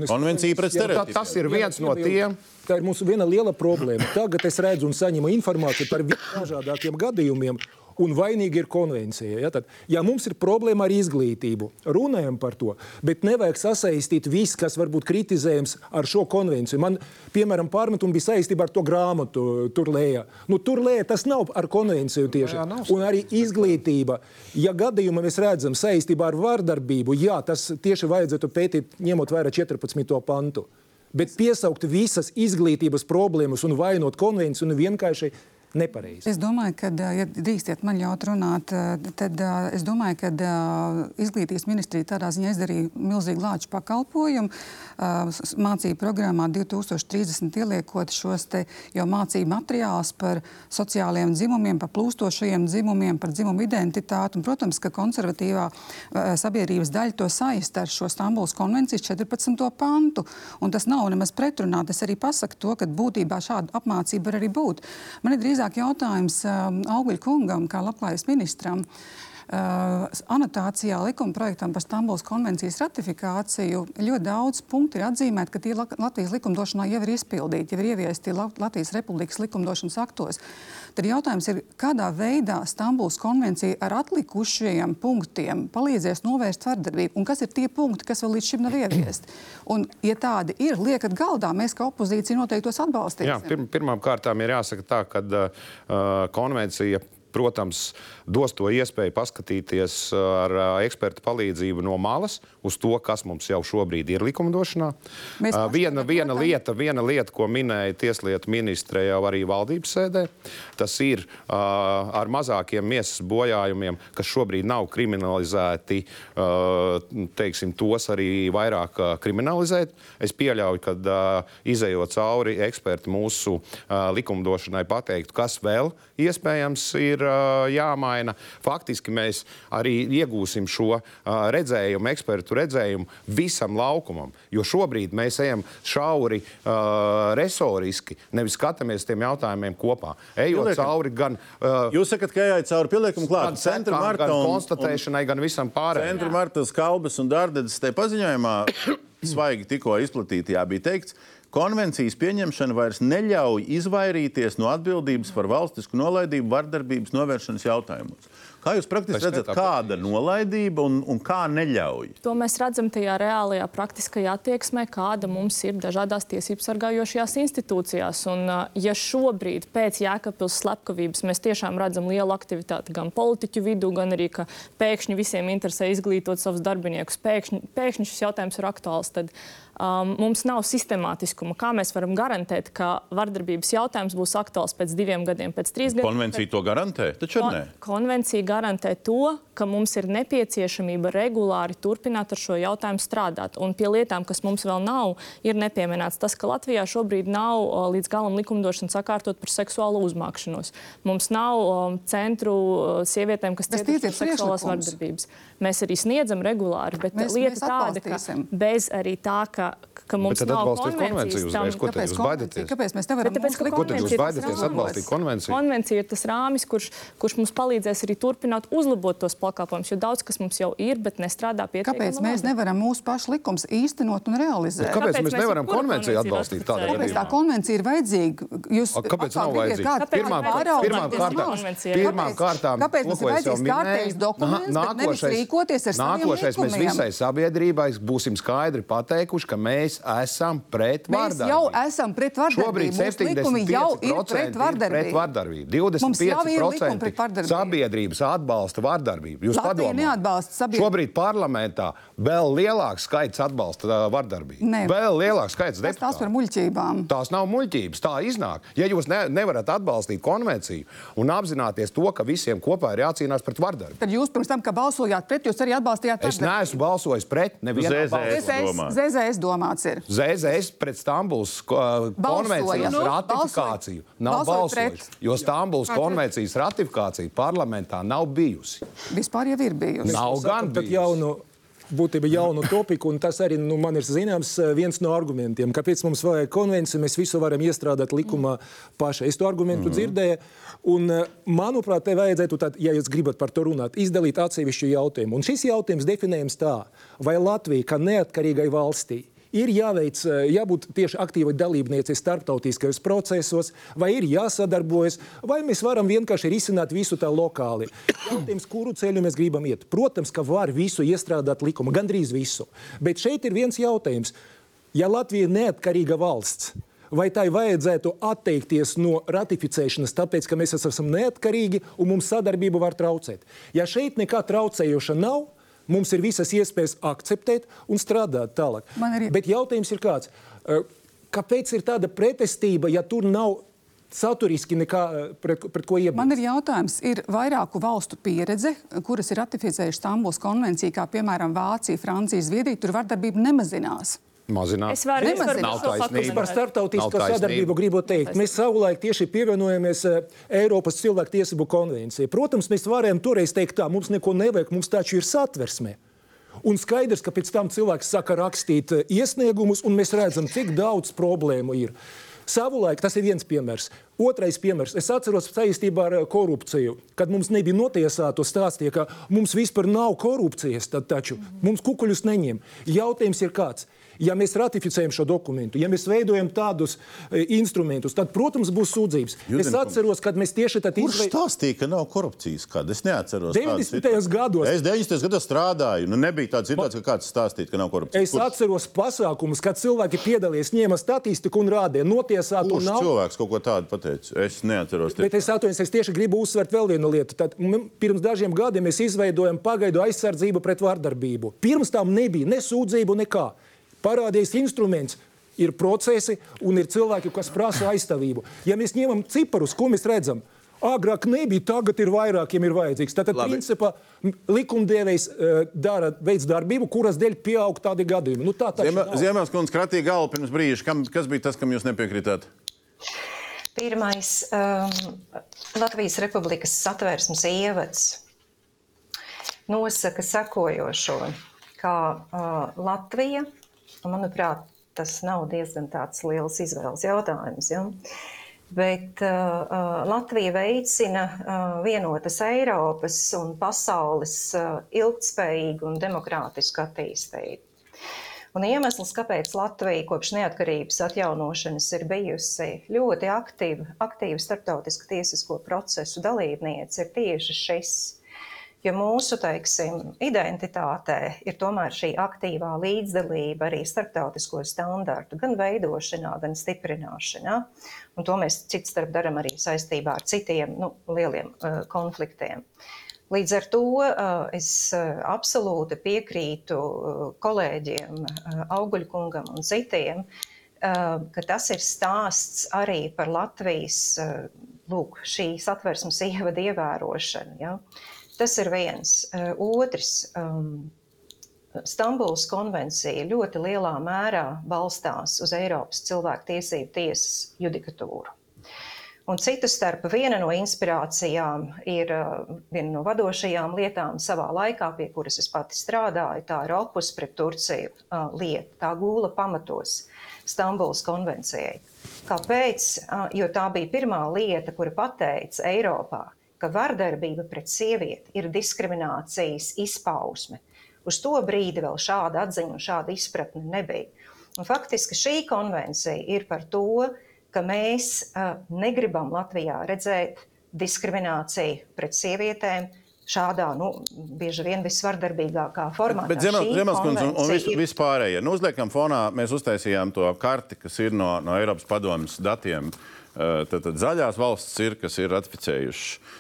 es- Konvencija pret stereotipiem. tas ir viens no tiem. Tā ir mūsu viena liela problēma. Tagad es redzu un saņemu informāciju par visdažādākiem gadījumiem. Un vainīgi ir konvencija. Ja, tad, ja mums ir problēma ar izglītību, runājam par to, bet nevajag sasaistīt visu, kas varbūt kritizējams ar šo konvenciju. Man, piemēram, pārmetumi bija saistība ar to grāmatu tur lejā. Nu, tur lejā tas nav ar konvenciju tieši. Jā, nav Un arī izglītība. Ja gadījumā mēs redzam saistībā ar vardarbību, jā, tas tieši vajadzētu pētīt, ņemot vērā 14. pantu. Bet piesaukt visas izglītības problēmas un vainot konvenciju nu vienkārši nepareizi. Es domāju, ka, ja drīkstiet man ļaut runāt, tad es domāju, ka izglītības ministrija tādā ziņā izdarīja milzīgu lāču pakalpojumu. Mācību programmā 2030 ieliekot šos jau mācību materiālus par sociālajiem dzimumiem, par plūstošajiem dzimumiem, par dzimumu identitāti. Un, protams, ka konservatīvā sabiedrības daļa to saista ar šo Stambulas konvencijas 14. pantu. Un tas nav nemaz pretrunā. Tas arī pasaka to, ka būtībā šāda apmācība var arī būt. Man ir drīzāk jautājums um, Augļa kungam, kā labklājības ministram. Uh, anotācijā likuma projektam par Stambulas konvencijas ratifikāciju ļoti daudz punktu ir atzīmēti, ka tie Latvijas likumdošanā jau ir izpildīti, jau ir ieviesti Latvijas Republikas likumdošanas aktos. Tad jautājums ir, kādā veidā Stambulas konvencija ar atlikušajiem punktiem palīdzēs novērst vardarbību, un kas ir tie punkti, kas vēl līdz šim nav ieviesti. Un, ja tādi ir, liekat galdā, mēs kā opozīcija noteikti tos atbalstīsim. Jā, pirm, pirmām kārtām ir jāsaka tā, ka uh, konvencija protams, dos to iespēju paskatīties ar uh, ekspertu palīdzību no malas uz to, kas mums jau šobrīd ir likumdošanā. Mēs Uh, viena, viena, lieta, viena lieta, ko minēja Tieslietu ministre jau arī valdības sēdē, tas ir uh, ar mazākiem miesas bojājumiem, kas šobrīd nav kriminalizēti, uh, teiksim, tos arī vairāk uh, kriminalizēt. Es pieļauju, ka uh, izējot cauri eksperti mūsu uh, likumdošanai pateiktu, kas vēl iespējams ir jāmaina. Faktiski mēs arī iegūsim šo redzējumu, ekspertu redzējumu visam laukumam. Jo šobrīd mēs ejam šauri resoriski, nevis skatāmies tiem jautājumiem kopā. Ejot Pieliekam. cauri gan, Jūs sakat, ka ejat cauri pieliekumu klāt. Centra Marta un, un konstatēšanai, gan visam pārējiem. Centra Marta Skalbes un Dārdedes te paziņojumā *coughs* svaigi tikko izplatītajā bija teikts, konvencijas pieņemšana vairs neļauj izvairīties no atbildības par valstisku nolaidību vardarbības novēršanas jautājumos. Kā jūs praktiski Tas redzat, kāda nolaidība un, un kā neļauj? To mēs redzam tajā reālajā, praktiskajā attieksmē, kāda mums ir dažādās tiesību sargājošajās institūcijās. Un, uh, ja šobrīd, pēc Jēkabpils slepkavības, mēs tiešām redzam lielu aktivitāti gan politiķu vidū, gan arī, ka pēkšņi visiem interesē izglītot savus darbiniekus, pēkšņi, pēkšņi šis jautājums ir aktuāls, tad um, mums nav sistemātiskuma. Kā mēs varam garantēt, ka vardarbības jautājums būs aktuāls pēc diviem gadiem, pēc trīs gadiem? Konvencija to garantē, taču Kon nē. konvencija garantē to, ka mums ir nepieciešamība regulāri turpināt ar šo jautājumu strādāt. Un pie lietām, kas mums vēl nav, ir nepieminēts tas, ka Latvijā šobrīd nav o, līdz galam likumdošana sakārtot par seksuālo uzmākšanos. Mums nav o, centru o, sievietēm, kas tiek no seksuālās vardarbības. Mēs arī sniedzam regulāri, bet Mēs- lieta mēs tāda, ka bez arī tā, ka, ka mums Bet tad nav konvencijas tam, uzreiz. Ko jūs konvencija? Kāpēc mēs nevaram Bet tāpēc, ka Ko tad jūs baidaties tas atbalstīt konvenciju? Konvencija ir tas rāmis, kurš, kurš mums palīdzēs arī turpināt uzlabot tos pakalpojumus, jo daudz kas mums jau ir, bet nestrādā pietiekami. Kāpēc mēs labi. nevaram mūsu pašu likumus īstenot un realizēt? Kāpēc Kāpēc mēs mēs nevaram konvenciju atbalstīt tādā ratificējam? Kāpēc tā konvencija ir vajadzīga? Jūs A, Kāpēc nav vajadzīga? Pirmām kārtām, pirmām kārtām, Kāpēc mums ir vajadzīgs kārtējs dokuments, bet nevis rīkoties ar saviem nākošais mēs likumiem? visai sabiedrībai būsim skaidri pateikuši, ka mēs esam pret Mēs vardarbību. jau esam pret vardarbību. Šobrīd Mūsu likumi jau ir 75% pret vardarbību. pret vardarbību. Mums jau ir likumi 25% pret vardarbību. sabiedrības atbalsta vardarbību. Jūs padomājat. Šobrīd parlamentā vēl lielāks skaits atbalsta vardarbību. Nē. Vēl lielāks skaits Tas tās par deputātu. muļķībām. Tās nav muļķības, tā iznāk. Ja jūs ne, nevarat atbalstīt konvenciju un apzināties to, ka visiem kopā ir jācīnās pret vardarbību. Tad jūs pirms tam, kad balsojāt pret, jūs arī atbalstījāt Es neesmu balsojis pret nevienu ZZS. domāts ir. ZZS pret Stambulas ko- konvencijas Nu, ratifikāciju nav balsojis, pret. jo pret? konvencijas ratifikācija parlamentā nav bijusi. Vispār jau ir bijusi. Nav gan bijusi. Būtībā jaunu topiku, un tas arī nu, man ir zināms eh, viens no argumentiem, kāpēc mums vajag konvenciju, mēs visu varam iestrādāt likumā paši. Es to argumentu mm. dzirdēju, un eh, manuprāt, te vajadzētu, tad, ja jūs gribat par to runāt, izdalīt atsevišķu jautājumu. Un šis jautājums definējams tā, vai Latvija, kā neatkarīgai valstī, ir jāveic, eh, jābūt tieši aktīvai dalībniecei starptautiskajos procesos, vai ir jāsadarbojas, vai mēs varam vienkārši risināt visu tā lokāli. Jautājums, kuru ceļu mēs gribam iet? Protams, ka var visu iestrādāt likumā, gandrīz visu. Bet šeit ir viens jautājums. Ja Latvija ir neatkarīga valsts, vai tai vajadzētu atteikties no ratificēšanas, tāpēc, ka mēs esam neatkarīgi un mums sadarbība var traucēt? Ja šeit nekā traucējoša nav, mums ir visas iespējas akceptēt un strādāt tālāk. Arī- Bet jautājums ir kāds? Kāpēc ir tāda pretestība, ja tur nav saturiski nekā pret, pret ko iebilst? Man ir jautājums, ir vairāku valstu pieredze, kuras ir ratificējušas Stambulas konvenciju, kā piemēram Vācija, Francija, Zviedrija. Tur vardarbība nemazinās. Mazināt. Es varu taisnība. Par starptautisko sadarbību gribu teikt, mēs savulaik tieši pievienojamies eh, Eiropas cilvēktiesību konvencijai. Protams, mēs varējām toreiz teikt, tā mums neko nevajag, mums taču ir satversme. Un skaidrs, ka pēc tam cilvēks saka rakstīt eh, iesniegumus, un mēs redzam, cik daudz problēmu ir. Savulaik tas ir viens piemērs. Otrais piemērs. Es atceros saistībā ar eh, korupciju, kad mums nebija notiesāto stāstīja, ka mums vispār nav korupcijas, tad taču mums kukuļus neņem. Jautājums ir kāds. Ja mēs ratificējam šo dokumentu, ja mēs veidojam tādus e, instrumentus, tad, protams, būs sūdzības. Es Judenkungs. atceros, kad mēs tieši tad Kurš izvei- stāstīja, ka nav korupcijas? Kāda? Es neatceros. tādu 90. situāciju. gados. Es 90. gados strādāju. Nu, nebija tāda situācija, ka kāds stāstīja, ka nav korupcijas. Es Kurš- atceros pasākumus, kad cilvēki piedalījās, ņēma statistiku un rādīja, notiesātu Kurš nav. cilvēks kaut ko tādu pateica? Es neatceros. Bet es atvainojos, es tieši gribu uzsvērt vēl vienu lietu. Tad, pirms dažiem gadiem mēs izveidojam pagaidu aizsardzību pret vardarbību. Pirms tam nebija ne sūdzību, nekā. Parādījis instruments. Ir procesi un ir cilvēki, kas prasa aizstāvību. Ja mēs ņemam ciparus, ko mēs redzam, agrāk nebija, tagad ir vairākiem ir vajadzīgs. Tātad, Labi. principā, likumdevējs uh, dara, veids darbību, kuras dēļ pieaug tādi gadījumi. Nu, tā taču nav. Ziemēls kratīja galvu pirms brīža. Kam, kas bija tas, kam jūs nepiekritāt? Pirmais um, Latvijas Republikas satvērsmes ievads nosaka sekojošo, ka uh, Latvija, manuprāt, tas nav diezgan liels izvēles jautājums, ja? bet uh, uh, Latvija veicina uh, vienotas Eiropas un pasaules uh, ilgtspējīgu un demokrātisku attīstību. Un iemesls, kāpēc Latvija kopš neatkarības atjaunošanas ir bijusi ļoti aktīva, aktīva starptautisku tiesisko procesu dalībniece, ir tieši šis. Jo mūsu teiksim, identitātē ir tomēr šī aktīvā līdzdalība arī starptautisko standartu gan veidošanā, gan stiprināšanā. Un to mēs cits starp darām arī saistībā ar citiem nu, lieliem uh, konfliktiem. Līdz ar to uh, es uh, absolūti piekrītu uh, kolēģiem, uh, Auguļkungam un citiem, uh, ka tas ir stāsts arī par Latvijas uh, lūk, šīs atversmes *laughs* ievada ievērošanu. Ja? Tas ir viens. Uh, otrs. Um, Stambulas konvencija ļoti lielā mērā balstās uz Eiropas cilvēktiesību tiesas judikatūru. Un citu starp viena no inspirācijām ir uh, viena no vadošajām lietām savā laikā, pie kuras es pati strādāju. Tā ir opus pret Turciju uh, lieta. Tā gūla pamatos Stambulas konvencijai. Kāpēc? Jo tā bija pirmā lieta, kura pateica Eiropā, ka vardarbība pret sievieti ir diskriminācijas izpausme. Uz to brīdi vēl šāda atziņa un šāda izpratne nebija. Un faktiski šī konvencija ir par to, ka mēs uh, negribam Latvijā redzēt diskrimināciju pret sievietēm, šādā, nu, bieži vien visvardarbīgākā formā. Bet Zemeskundze un, un vis, vispārējie. Nu, uzliekam fonā, mēs uztaisījām to karti, kas ir no, no Eiropas padomjas datiem. Tad, tad zaļās valsts ir, kas ir ratificējušas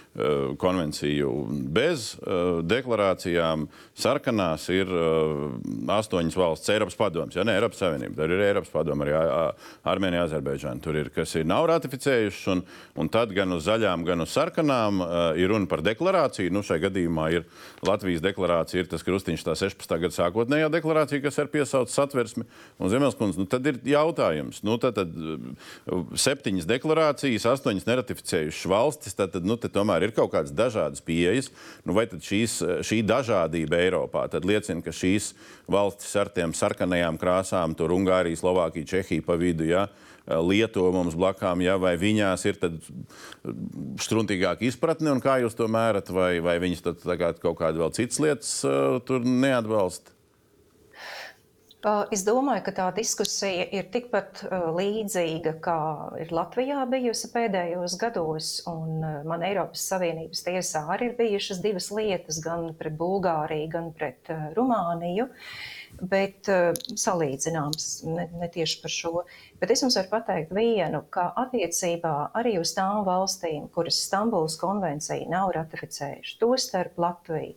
konvenciju bez uh, deklarācijām. Sarkanās ir uh, astoņas valsts, Eiropas padomus, ja ne Eiropas Savienība. Tur ir Eiropas padoma, arī Armēnija, Azerbaidžāna. Tur ir, kas ir nav ratificējušas, un, un tad gan uz zaļām, gan uz sarkanām ir runa par deklarāciju. Nu, šai gadījumā ir Latvijas deklarācija, ir tas krustiņš, tā 16. gada sākotnējā deklarācija, kas ir piesaucta satversmi. Un Zemelskundze, nu, tad ir jautājums, nu, tad, tad septiņas deklarācijas, astoņas neratificējušas valstis, tad, tad nu, tomēr ir kaut kādas dažādas pieejas. Nu, vai šīs, šī dažādība Eiropā liecina, ka šīs valstis ar tiem sarkanajām krāsām, tur Ungārija, Slovākija, Čehija pa vidu, ja, Lietuva mums blakām, ja, vai viņās ir struntīgāka izpratne, un kā jūs to mērat, vai, vai viņas kaut kādas vēl citas lietas uh, tur neatbalsta? Es domāju, ka tā diskusija ir tikpat līdzīga, kā ir Latvijā bijusi pēdējos gados. Man Eiropas Savienības tiesā arī ir bijušas divas lietas, gan pret Bulgāriju, gan pret Rumāniju. Bet salīdzināms ne, ne tieši par šo. Bet es jums varu pateikt vienu, ka attiecībā arī uz tām valstīm, kuras Stambulas konvenciju nav ratificējušas, tostarp Latviju,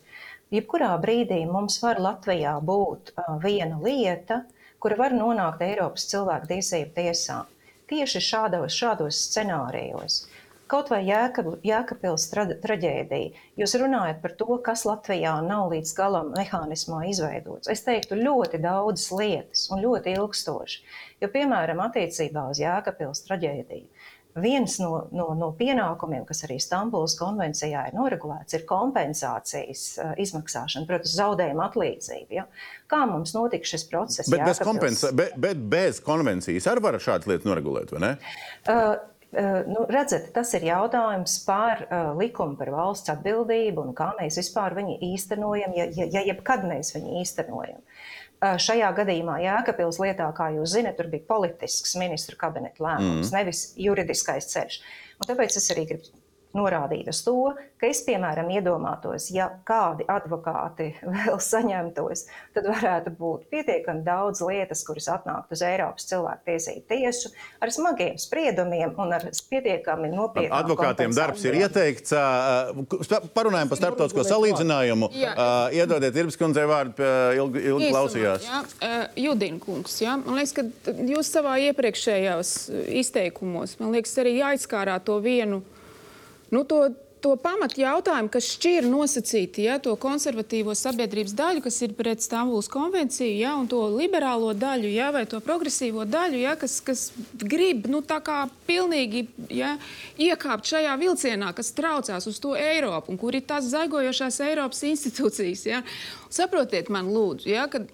jebkurā brīdī mums var Latvijā būt viena lieta, kura var nonākt Eiropas cilvēku tiesību tiesā. Tieši šādos, šādos scenārijos. Kaut vai Jēkabils traģēdija. Jūs runājat par to, kas Latvijā nav līdz galam mehānismā izveidots. Es teiktu, ļoti daudzas lietas un ļoti ilgstoši. Jo, piemēram, attiecībā uz Jēkabils traģēdiju viens no, no, no pienākumiem, kas arī Stambulas konvencijā ir noregulēts, ir kompensācijas uh, izmaksāšana, protams, zaudējuma atlīdzība. Ja? Kā mums notika šis process? Bet, bez, kompensā, be, bet bez konvencijas arī var šādas lietas noregulēt, vai ne? Uh, nu, redzat, tas ir jautājums par uh, likumu par valsts atbildību un kā mēs vispār viņu īstenojam, ja, ja, ja jebkad mēs viņu īstenojam. Šajā gadījumā Jēkabils lietā, kā jūs zinat, tur bija politisks ministru kabineta lēmums, mm. nevis juridiskais ceļš. Un tāpēc es arī gribu norādīt uz to, ka es, piemēram, iedomātos, ja kādi advokāti *laughs* vēl saņemtos, tad varētu būt pietiekami daudz lietas, kuras atnāktu uz Eiropas cilvēktiesību tiesu ar smagiem spriedumiem un ar pietiekami nopietniem. Advokātiem darbs ir ieteikts. Parunājam par starptautisko salīdzinājumu. Iedodiet Irbas kundzei vārdu, ilgi, ilgi klausījās. Jā. Judina kungs, jā. man liekas, ka jūs savā iepriekšējās izteikumos, man liekas, arī aizskārā to vienu Nu, to, to pamatu jautājumu, kas šķir nosacīti ja, to konservatīvo sabiedrības daļu, kas ir pret Stambulas konvenciju, ja, un to liberālo daļu, ja, vai to progresīvo daļu, ja, kas, kas grib nu, pilnīgi ja, iekāpt šajā vilcienā, kas traucās uz to Eiropu, un kur ir tās zaigojošās Eiropas institūcijas. Ja. Saprotiet man, lūdzu, ja, ka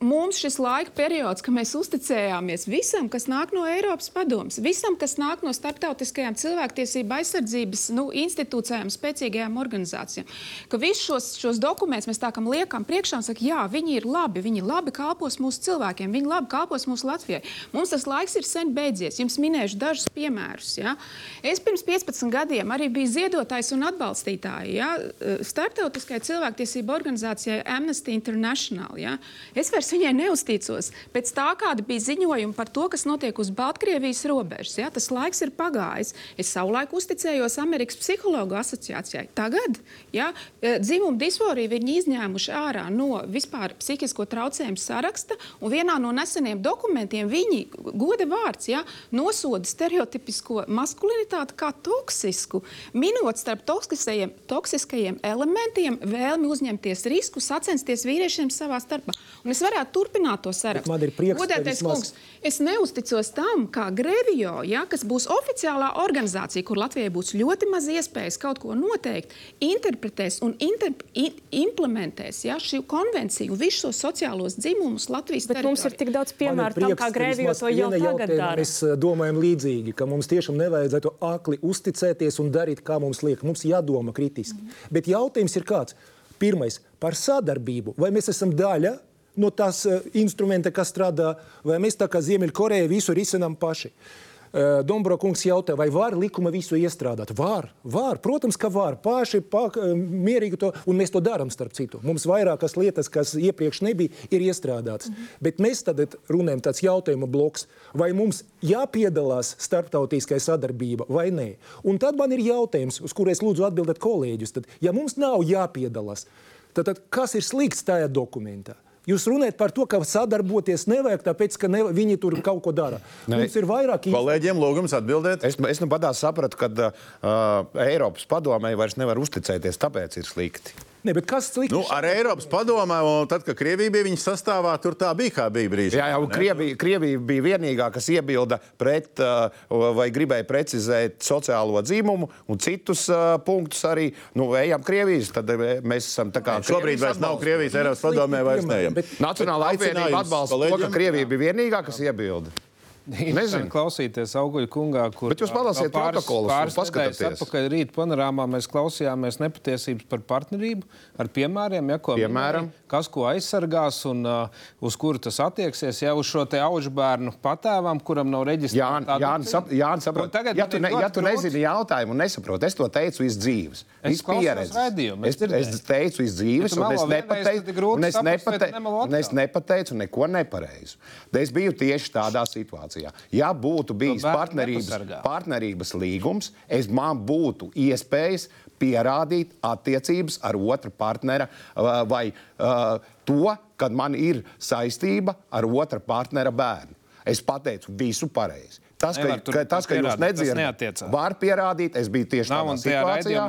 mums šis laika periods, ka mēs uzticējāmies visam, kas nāk no Eiropas padomus, visam, kas nāk no starptautiskajām cilvēktiesību aizsardzības nu, institūcijām, spēcīgajām organizācijām, ka visus šos, šos dokumentus mēs tā kā liekam priekšā un sakam, jā, viņi ir labi, viņi labi kalpos mūsu cilvēkiem, viņi labi kalpos mūsu Latvijai. Mums tas laiks ir sen beidzies. Jums minēšu dažus piemērus. Ja? Es pirms 15 gadiem arī biju ziedotājs un atbalstītājs ja? starptautiskajai cilvēktiesību organizācijai Amnesty International. Ja? Es vairs vairs viņai neusticos. Pēc tā, kāda bija ziņojuma par to, kas notiek uz Baltkrievijas robežas, ja, tas laiks ir pagājis. Es savulaik uzticējos Amerikas Psihologu asociācijai. Tagad ja, e, dzimuma disforiju viņi izņēmuši ārā no vispār psihisko traucējumu saraksta, un vienā no neseniem dokumentiem viņi, goda vārds, ja, nosoda stereotipisko maskulinitāti kā toksisku, minot starp toksiskajiem, toksiskajiem elementiem vēlmi uzņemties risku, sacensties vīriešiem savā starpā. Un es varētu varētu turpināt to sarakstu. Man ir prieks, Godētais kungs, es neusticos tam, kā Grevio, ja, kas būs oficiālā organizācija, kur Latvijai būs ļoti maz iespējas kaut ko noteikt, interpretēs un interp implementēs ja, šī konvenciju visus šos sociālos dzimumus Latvijas Bet mums ir tik daudz piemēru tam, kā Grevio to jau tagad dara. Mēs domājam līdzīgi, ka mums tiešām nevajadzētu akli uzticēties un darīt, kā mums liek. Mums jādomā kritiski. Mm. Bet jautājums ir kāds? Pirmais par sadarbību. Vai mēs esam daļa no tās uh, instrumenta, kas strādā, vai mēs tā kā Ziemeļkoreja visu risinām paši. Uh, Dombro kungs jautā, vai var likuma visu iestrādāt? Var, var, protams, ka var. Paši pa, uh, mierīgi to, un mēs to darām, starp citu. Mums vairākas lietas, kas iepriekš nebija, ir iestrādātas. Mm -hmm. Bet mēs tad runājam tāds jautājuma bloks, vai mums jāpiedalās starptautiskajā sadarbība vai nē. Un tad man ir jautājums, uz kuru es lūdzu atbildēt kolēģus. Tad, ja mums nav jāpiedalās, tad, tad kas ir slikts tajā dokumentā? Jūs runājat par to, ka sadarboties nevajag, tāpēc, ka ne, viņi tur kaut ko dara. Ne. Mums ir vairāk īstenībā. Kolēģiem lūgums atbildēt. Es, es nu padās sapratu, ka uh, Eiropas padomē vairs nevar uzticēties, tāpēc ir slikti. Ne, kas slikti? Nu, ar Eiropas padomē, un tad, kad Krievija bija viņas sastāvā, tur tā bija kā bija brīdī. Jā, jau Krievija, Krievija bija vienīgā, kas iebilda pret uh, vai gribēja precizēt sociālo dzīmumu un citus uh, punktus arī. Nu, ejam Krievijas, tad uh, mēs esam tā kā. Ne, šobrīd vairs nav Krievijas Eiropas padomē, vairs neejam. Nacionāla apvienība atbalsta to, ka Krievija bija vienīgā, kas iebilda. Nezinu, klausīties auguļu kungā, kur Bet jūs palasīsiet protokolus, pāris nedēļas atpakaļ rīt panorāmā mēs klausījāmies nepatiesības par partnerību ar piemēriem, ja, ko Piemēram. Minēja, kas ko aizsargās un uh, uz kuru tas attieksies, ja uz šo te auģu bērnu patēvam, kuram nav reģistrēta. Jā, Jāni saprot. Tagad ja tu, ne, ja tu nezini jautājumu un nesaproti, es to teicu iz dzīves. Es pieredzi. Es, es teicu iz dzīves, un es nepateicu, un es nepateicu, un es nepateicu neko nepareizu. Es biju tieši tādā situācijā. Ja būtu bijis partnerības, partnerības līgums, es man būtu iespējas pierādīt attiecības ar otru partnera vai uh, to, kad man ir saistība ar otra partnera bērnu. Es pateicu visu pareizi. Tas, ka, ka, tas, ka jūs nedzirdat, var pierādīt. Es biju tieši tādā situācijā,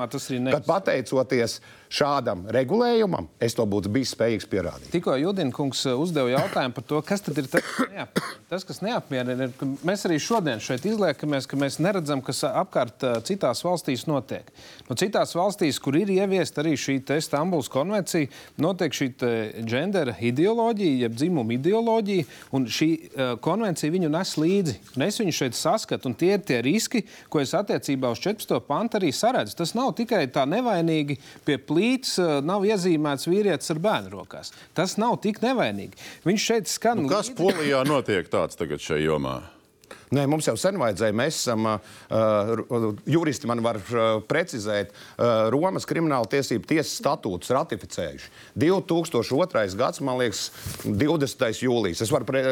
kad pateicoties šādam regulējumam, es to būtu bijis spējīgs pierādīt. Tikko Judinkungs uh, uzdeva jautājumu par to, kas tad ir tas, kas neapmierina. Tas, kas neapmierina, ir, ka mēs arī šodien šeit izliekamies, ka mēs neredzam, kas apkārt uh, citās valstīs notiek. No citās valstīs, kur ir ieviesta arī šī Stambuls konvencija, notiek šī gendera ideoloģija, jeb dzimuma ideoloģija, un šī uh, konvencija viņu nes līdzi. Un es viņu šeit saskatu, un tie ir tie riski, ko es attiecībā uz 14. pantu arī saredzu. Tas nav tikai tā nevainīgi pie plīts, nav iezīmēts vīrietis ar bērnu rokās. Tas nav tik nevainīgi. Viņš šeit skan. Nu, kas līdzi... Polijā notiek tāds tagad šajā jomā? Nē, mums jau sen vajadzēja. Mēs esam, uh, juristi man var uh, precizēt, uh, Romas krimināla tiesību tiesas statūtus ratificējuši. 2002. gads, man liekas, 20. jūlijas. Es varu, pre...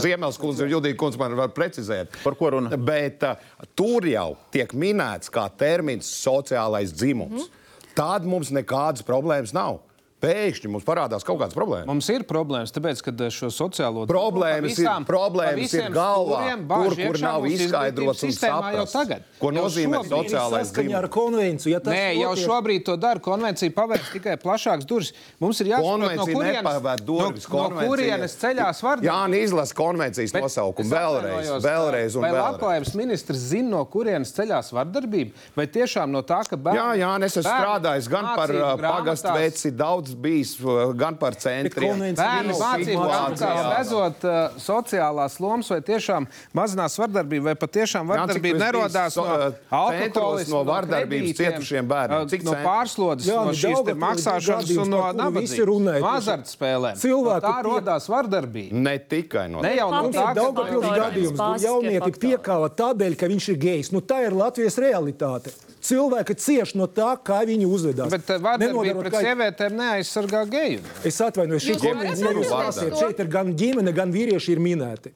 Ziemeļs kundze, Judija kundze man var precizēt. Par ko runa? Bet uh, tur jau tiek minēts kā termins sociālais dzimums. Mm -hmm. Tad mums nekādas problēmas nav pēkšņi mums parādās kaut kādas problēmas. Mums ir problēmas, tāpēc, ka eh, šo sociālo problēmas visām, ir, problēmas ir galvā, tur, kur nav izskaidrots un saprasts. Ko nozīmē sociālais konvenciju. Ja Nē, jau šobrīd to dara. Konvencija pavērs tikai plašākas durvis. Mums ir jāsaprot, no kurienes, durvis, no, no kurienes ceļās vardarbība. Jā, izlas konvencijas Bet nosaukumu vēlreiz, vēlreiz un vai vēlreiz. Vai labklājības ministrs zina, no kurienes ceļās vardarbība? Vai tiešām no tā, ka bērni... Jā, jā, es esmu strādājis gan par pagastu veci daudz daudz bijis uh, gan par centriem. situācijā. laikā redzot uh, sociālās lomas, vai tiešām mazinās vardarbību, vai patiešām Gan vardarbība nerodās bijis, no uh, alkohola, centros no vardarbības cietušiem bērniem? Cik no pārslodzes, Jā, no nu, šīs maksāšanas un no par visi nabadzības, no azartspēlēm. cilvēku no tā rodās vardarbība. Ne tikai no Ne jau no Papildus tā, ka Daugavpils gadījums, jaunieti piekāva tādēļ, ka viņš ir gejs. Nu, tā ir Latvijas realitāte. Cilvēki cieš no tā, kā viņi uzvedās. Bet vardarbība Nenodarot pret kā- sievietēm neaizsargā geju. Es atvainojos, šī par to? Šeit ir gan ģimene, gan vīrieši ir minēti.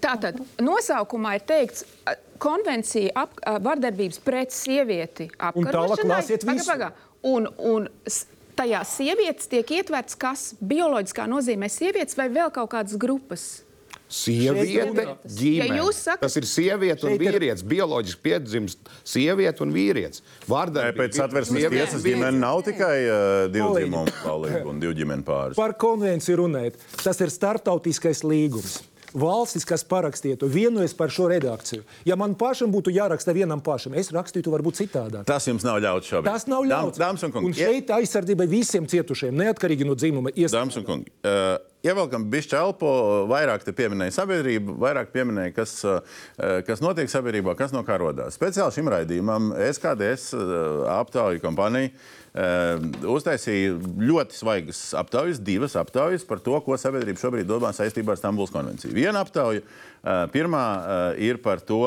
Tātad nosaukumā ir teikts, a, konvencija ap, a, vardarbības pret sievieti apkarošanai. Paga, paga. Un, un tajā sievietes tiek ietverts kas bioloģiskā nozīmē sievietes vai vēl kaut kādas grupas. Sieviete, Ja ģimene. jūs sakat- Tas ir sieviete un vīrietis. Bioloģiski piedzimst sieviete un vīrietis. Vārdarbība pēc satversmes un tiesas ģimene nav tikai uh, divu dzimumu laulība un divu ģimeni pāris. Par konvenciju runājot. Tas ir startautiskais līgums. Valstis, kas parakstītu, vienojas par šo redakciju. Ja man pašam būtu jāraksta vienam pašam, es rakstītu varbūt citādāk. Tas jums nav ļauts šobrīd. Tas nav ļauts. Dām- Dāmas un un kungi, šeit aizsardzība visiem cietušiem, neatkarīgi no dzimuma. Ies... Dāmas un kungi, uh, ievelkam bišķi elpo, vairāk te pieminēja sabiedrību, vairāk pieminēja, kas, uh, kas notiek sabiedrībā, kas no kā rodās. Speciāli šim raidījumam SKDS uh, aptauju kompānija uh, uztaisīja ļoti svaigas aptaujas, divas aptaujas par to, ko sabiedrība šobrīd domā saistībā ar Stambulas konvenciju. Viena aptauja, pirmā ir par to,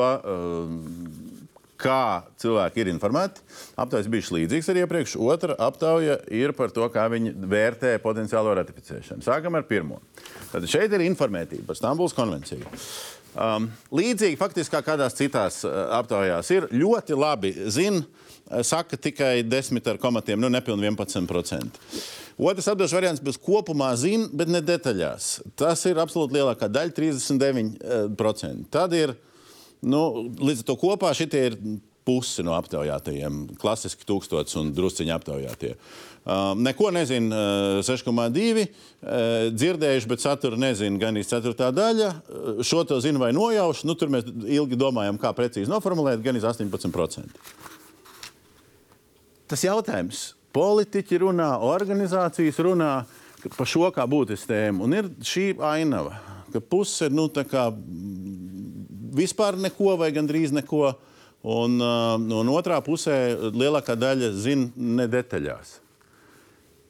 kā cilvēki ir informēti. Aptaujas bija līdzīgs arī iepriekš. Otra aptauja ir par to, kā viņi vērtē potenciālo ratificēšanu. Sākam ar pirmo. Tad šeit ir informētība par Stambulas konvenciju. Um, līdzīgi faktiski kā kādās citās uh, aptaujās ir ļoti labi zina, uh, saka tikai 10 ar komatiem, nu nepilnīgi 11%. Otrs apgabals variants būs kopumā zina, bet ne detaļās. Tas ir absolūti lielākā daļa, 39%. Tad ir Nu, līdz ar to kopā šitie ir pusi no aptaujātajiem, klasiski tūkstoši un drusciņi aptaujātie. Um, neko nezinu, uh, 6,2. Uh, dzirdējuši, bet satura nezinu, gan īsti ceturtā daļa. Uh, šo to zinu vai nojaušu. Nu, tur mēs ilgi domājam, kā precīzi noformulēt, gan īsti 18%. Tas jautājums. Politiķi runā, organizācijas runā par šo kā būtisku tēmu. Un ir šī ainava, ka puse nu, tā kā vispār neko vai gandrīz neko. Un, uh, un otrā pusē lielākā daļa zina ne detaļās.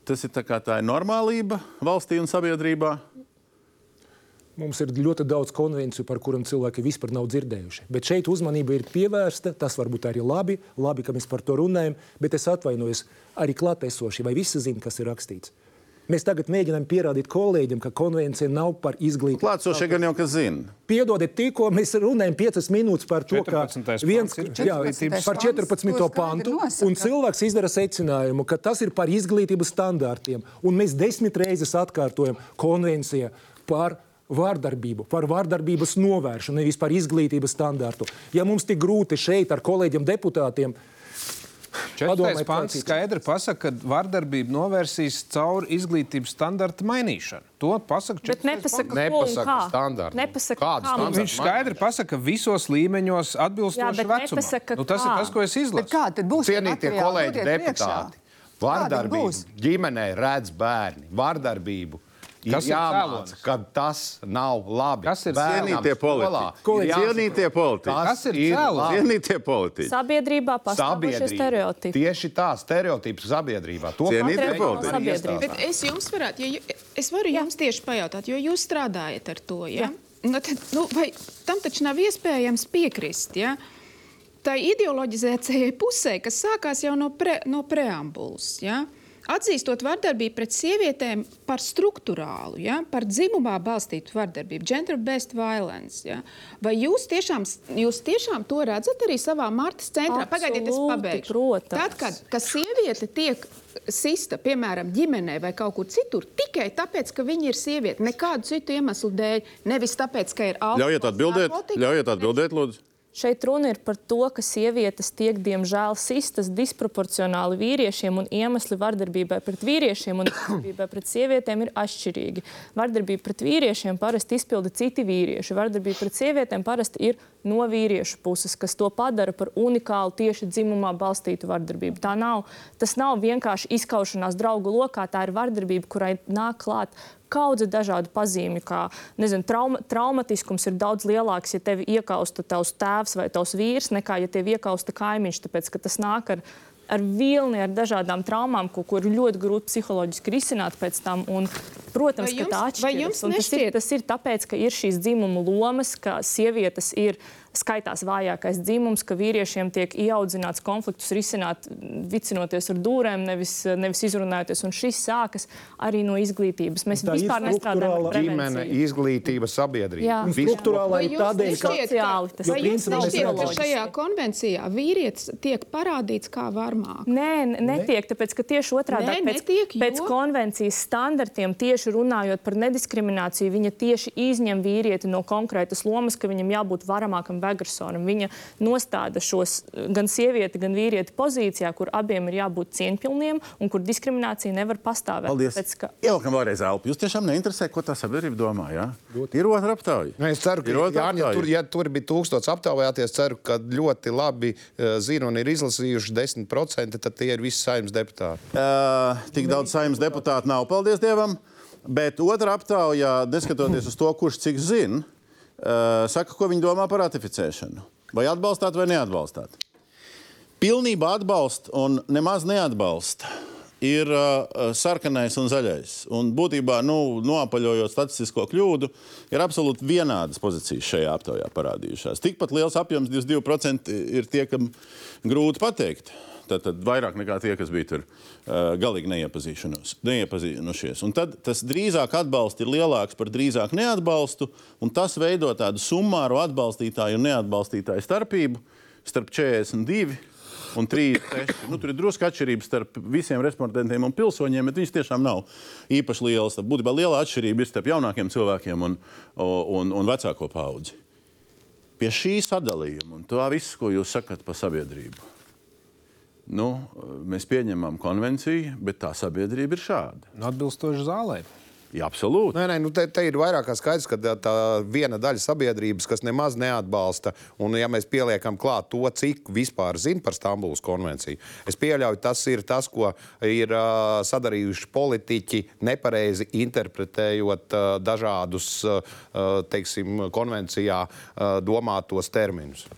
Tas ir tā kā tā ir normālība valstī un sabiedrībā. Mums ir ļoti daudz konvenciju, par kurām cilvēki vispār nav dzirdējuši. Bet šeit uzmanība ir pievērsta. Tas varbūt arī labi, labi, ka mēs par to runājam. Bet es atvainojos arī klātesoši, vai visi zina, kas ir rakstīts. Mēs tagad mēģinām pierādīt kolēģiem, ka konvencija nav par izglītību. Klātsošie gan jau kas zina. Piedodiet, tikko mēs runājam 5 minūtes par to, ka 14. viens jā, par 14. ko pantu, un cilvēks izdara secinājumu, ka tas ir par izglītības standārtiem. Un mēs desmit reizes atkārtojam konvenciju par vārdarbību, par vārdarbības novēršanu, nevis par izglītības standārtu. Ja mums tik grūti šeit ar kolēģiem deputātiem, 14. Padomājiet, pants ir. skaidri pasaka, ka vardarbība novērsīs caur izglītības standarta mainīšanu. To pasaka 14. Bet nepasaka, un Nepasaka kā. standartu. Nepasaka, Kādu kā standartu? Viņš skaidri pasaka, ka visos līmeņos Jā, atbilstoši bet vecumam. nepasaka, Nu, tas ir kā. tas, ko es Bet izlasu. kā tad būs? tie Cienītie kolēģi, priekšā. deputāti, vardarbību būs? ģimenē redz bērni. Vardarbību ir Kas ir jāmāca, cēlonis? ka tas nav labi. Kas ir Cienītie politiķi. ir jāsaprot, Cienītie politiķi. Kas ir. Cienītie politiķi. Sabiedrībā pastāvošie Sabiedrība. stereotipi. Tieši tā, stereotips sabiedrībā. To Cienītie politiķi. Bet es jums varētu, ja es varu jā. jums tieši pajautāt, jo jūs strādājat ar to. Ja? Nu, tad, nu, vai tam taču nav iespējams piekrist. Ja? Tā ideoloģizētajai pusē, kas sākās jau no, pre, no preambulas. Ja? Atzīstot vardarbību pret sievietēm par struktūrālu, ja? par dzimumā balstītu vardarbību, gender-based violence. Ja? Vai jūs tiešām, jūs tiešām to redzat arī savā Martas centrā? Pagaidiet, es Absolūti, pabeigšu. protams. Tad, kad ka sieviete tiek sista, piemēram, ģimenē vai kaut kur citur, tikai tāpēc, ka viņa ir sieviete, nekādu citu iemeslu dēļ, nevis tāpēc, ka ir alkohols, Ļaujiet atbildēt, ļaujiet atbildēt, lūdzu. Šeit runa ir par to, ka sievietes tiek, diemžēl, sistas disproporcionāli vīriešiem, un iemesli vardarbībai pret vīriešiem un *coughs* vardarbībai pret sievietēm ir atšķirīgi. Vardarbība pret vīriešiem parasti izpilda citi vīrieši. Vardarbība pret sievietēm parasti ir no vīriešu puses, kas to padara par unikālu tieši dzimumā balstītu vardarbību. Tā nav, tas nav vienkārši izkaušanās draugu lokā, tā ir vardarbība, kurai nāk klāt kaudze dažādu pazīmju, kā nezinu, trauma, traumatiskums ir daudz lielāks, ja tevi iekausta tavs tēvs vai tavs vīrs, nekā ja tevi iekausta kaimiņš, tāpēc ka tas nāk ar ar vilni, ar dažādām traumām, ko, ko ir ļoti grūti psiholoģiski risināt pēc tam. Un, protams, jums, ka tā atšķiras. Tas ir, tas ir tāpēc, ka ir šīs dzimumu lomas, ka sievietes ir skaitās vājākais dzimums, ka vīriešiem tiek ieaudzināts konfliktus risināt, vicinoties ar dūrēm, nevis, nevis izrunājoties. Un šis sākas arī no izglītības. Mēs Tā vispār nestrādājam ar ģimene, izglītība, sabiedrība. Jā. Struktūrālā ir tādēļ, ka sociāli tas ir jums nešķiet, ka šajā konvencijā vīrietis tiek parādīts kā varmāk? Nē, netiek, tāpēc ka tieši otrādi pēc, netiek, jo- pēc konvencijas standartiem, tieši runājot par nediskrimināciju, viņa tieši izņem vīrieti no konkrētas lomas, ka viņam jābūt varamākam vai agresoram. Viņa nostāda šos eh, gan sievieti, gan vīrieti pozīcijā, kur abiem ir jābūt cieņpilniem un kur diskriminācija nevar pastāvēt. Paldies. Tāpēc, ka Ielikam vēlreiz elpu. Jūs tiešām neinteresē, ko tā sabiedrība domā. Jā? Ir otra aptauja. Nu, es ceru, ka Jāni, ja tur, ja tur bija tūkstots aptaujāties, ceru, ka ļoti labi uh, zina un ir izlasījuši 10%, tad tie ir visi saimnes deputāti. Uh, tik daudz saimnes deputātu nav, paldies Dievam. Bet otrā aptaujā, neskatoties uz to, kurš cik zina, saka, ko viņi domā par ratificēšanu. Vai atbalstāt vai neatbalstāt? Pilnībā atbalsta un nemaz neatbalsta. Ir uh, sarkanais un zaļais. Un būtībā, nu, noapaļojot statistisko kļūdu, ir absolūti vienādas pozīcijas šajā aptaujā parādījušās. Tikpat liels apjoms, 22% ir tie, kam grūti pateikt. Tad, tad vairāk nekā tie, kas bija tur uh, galīgi neiepazinušies. Un tad tas drīzāk atbalsts ir lielāks par drīzāk neatbalstu, un tas veido tādu summāru atbalstītāju un neatbalstītāju starpību starp 42 un 36. Nu, tur ir drusku atšķirības starp visiem respondentiem un pilsoņiem, bet viņas tiešām nav īpaši lielas. Būtībā liela atšķirība ir starp jaunākiem cilvēkiem un, un, un vecāko paudzi. Pie šī sadalījuma un to visu, ko jūs sakat par sabiedrību. Nu, mēs pieņemam konvenciju, bet tā sabiedrība ir šāda. Un Atbilstoši zālē. Jā, absolūti. Nē, nē, nu te, te ir vairāk kā skaidrs, ka tā, tā viena daļa sabiedrības, kas nemaz neatbalsta, un ja mēs pieliekam klāt to, cik vispār zina par Stambulas konvenciju, es pieļauju, tas ir tas, ko ir uh, sadarījuši politiķi, nepareizi interpretējot uh, dažādus, uh, teiksim, konvencijā uh, domātos terminus.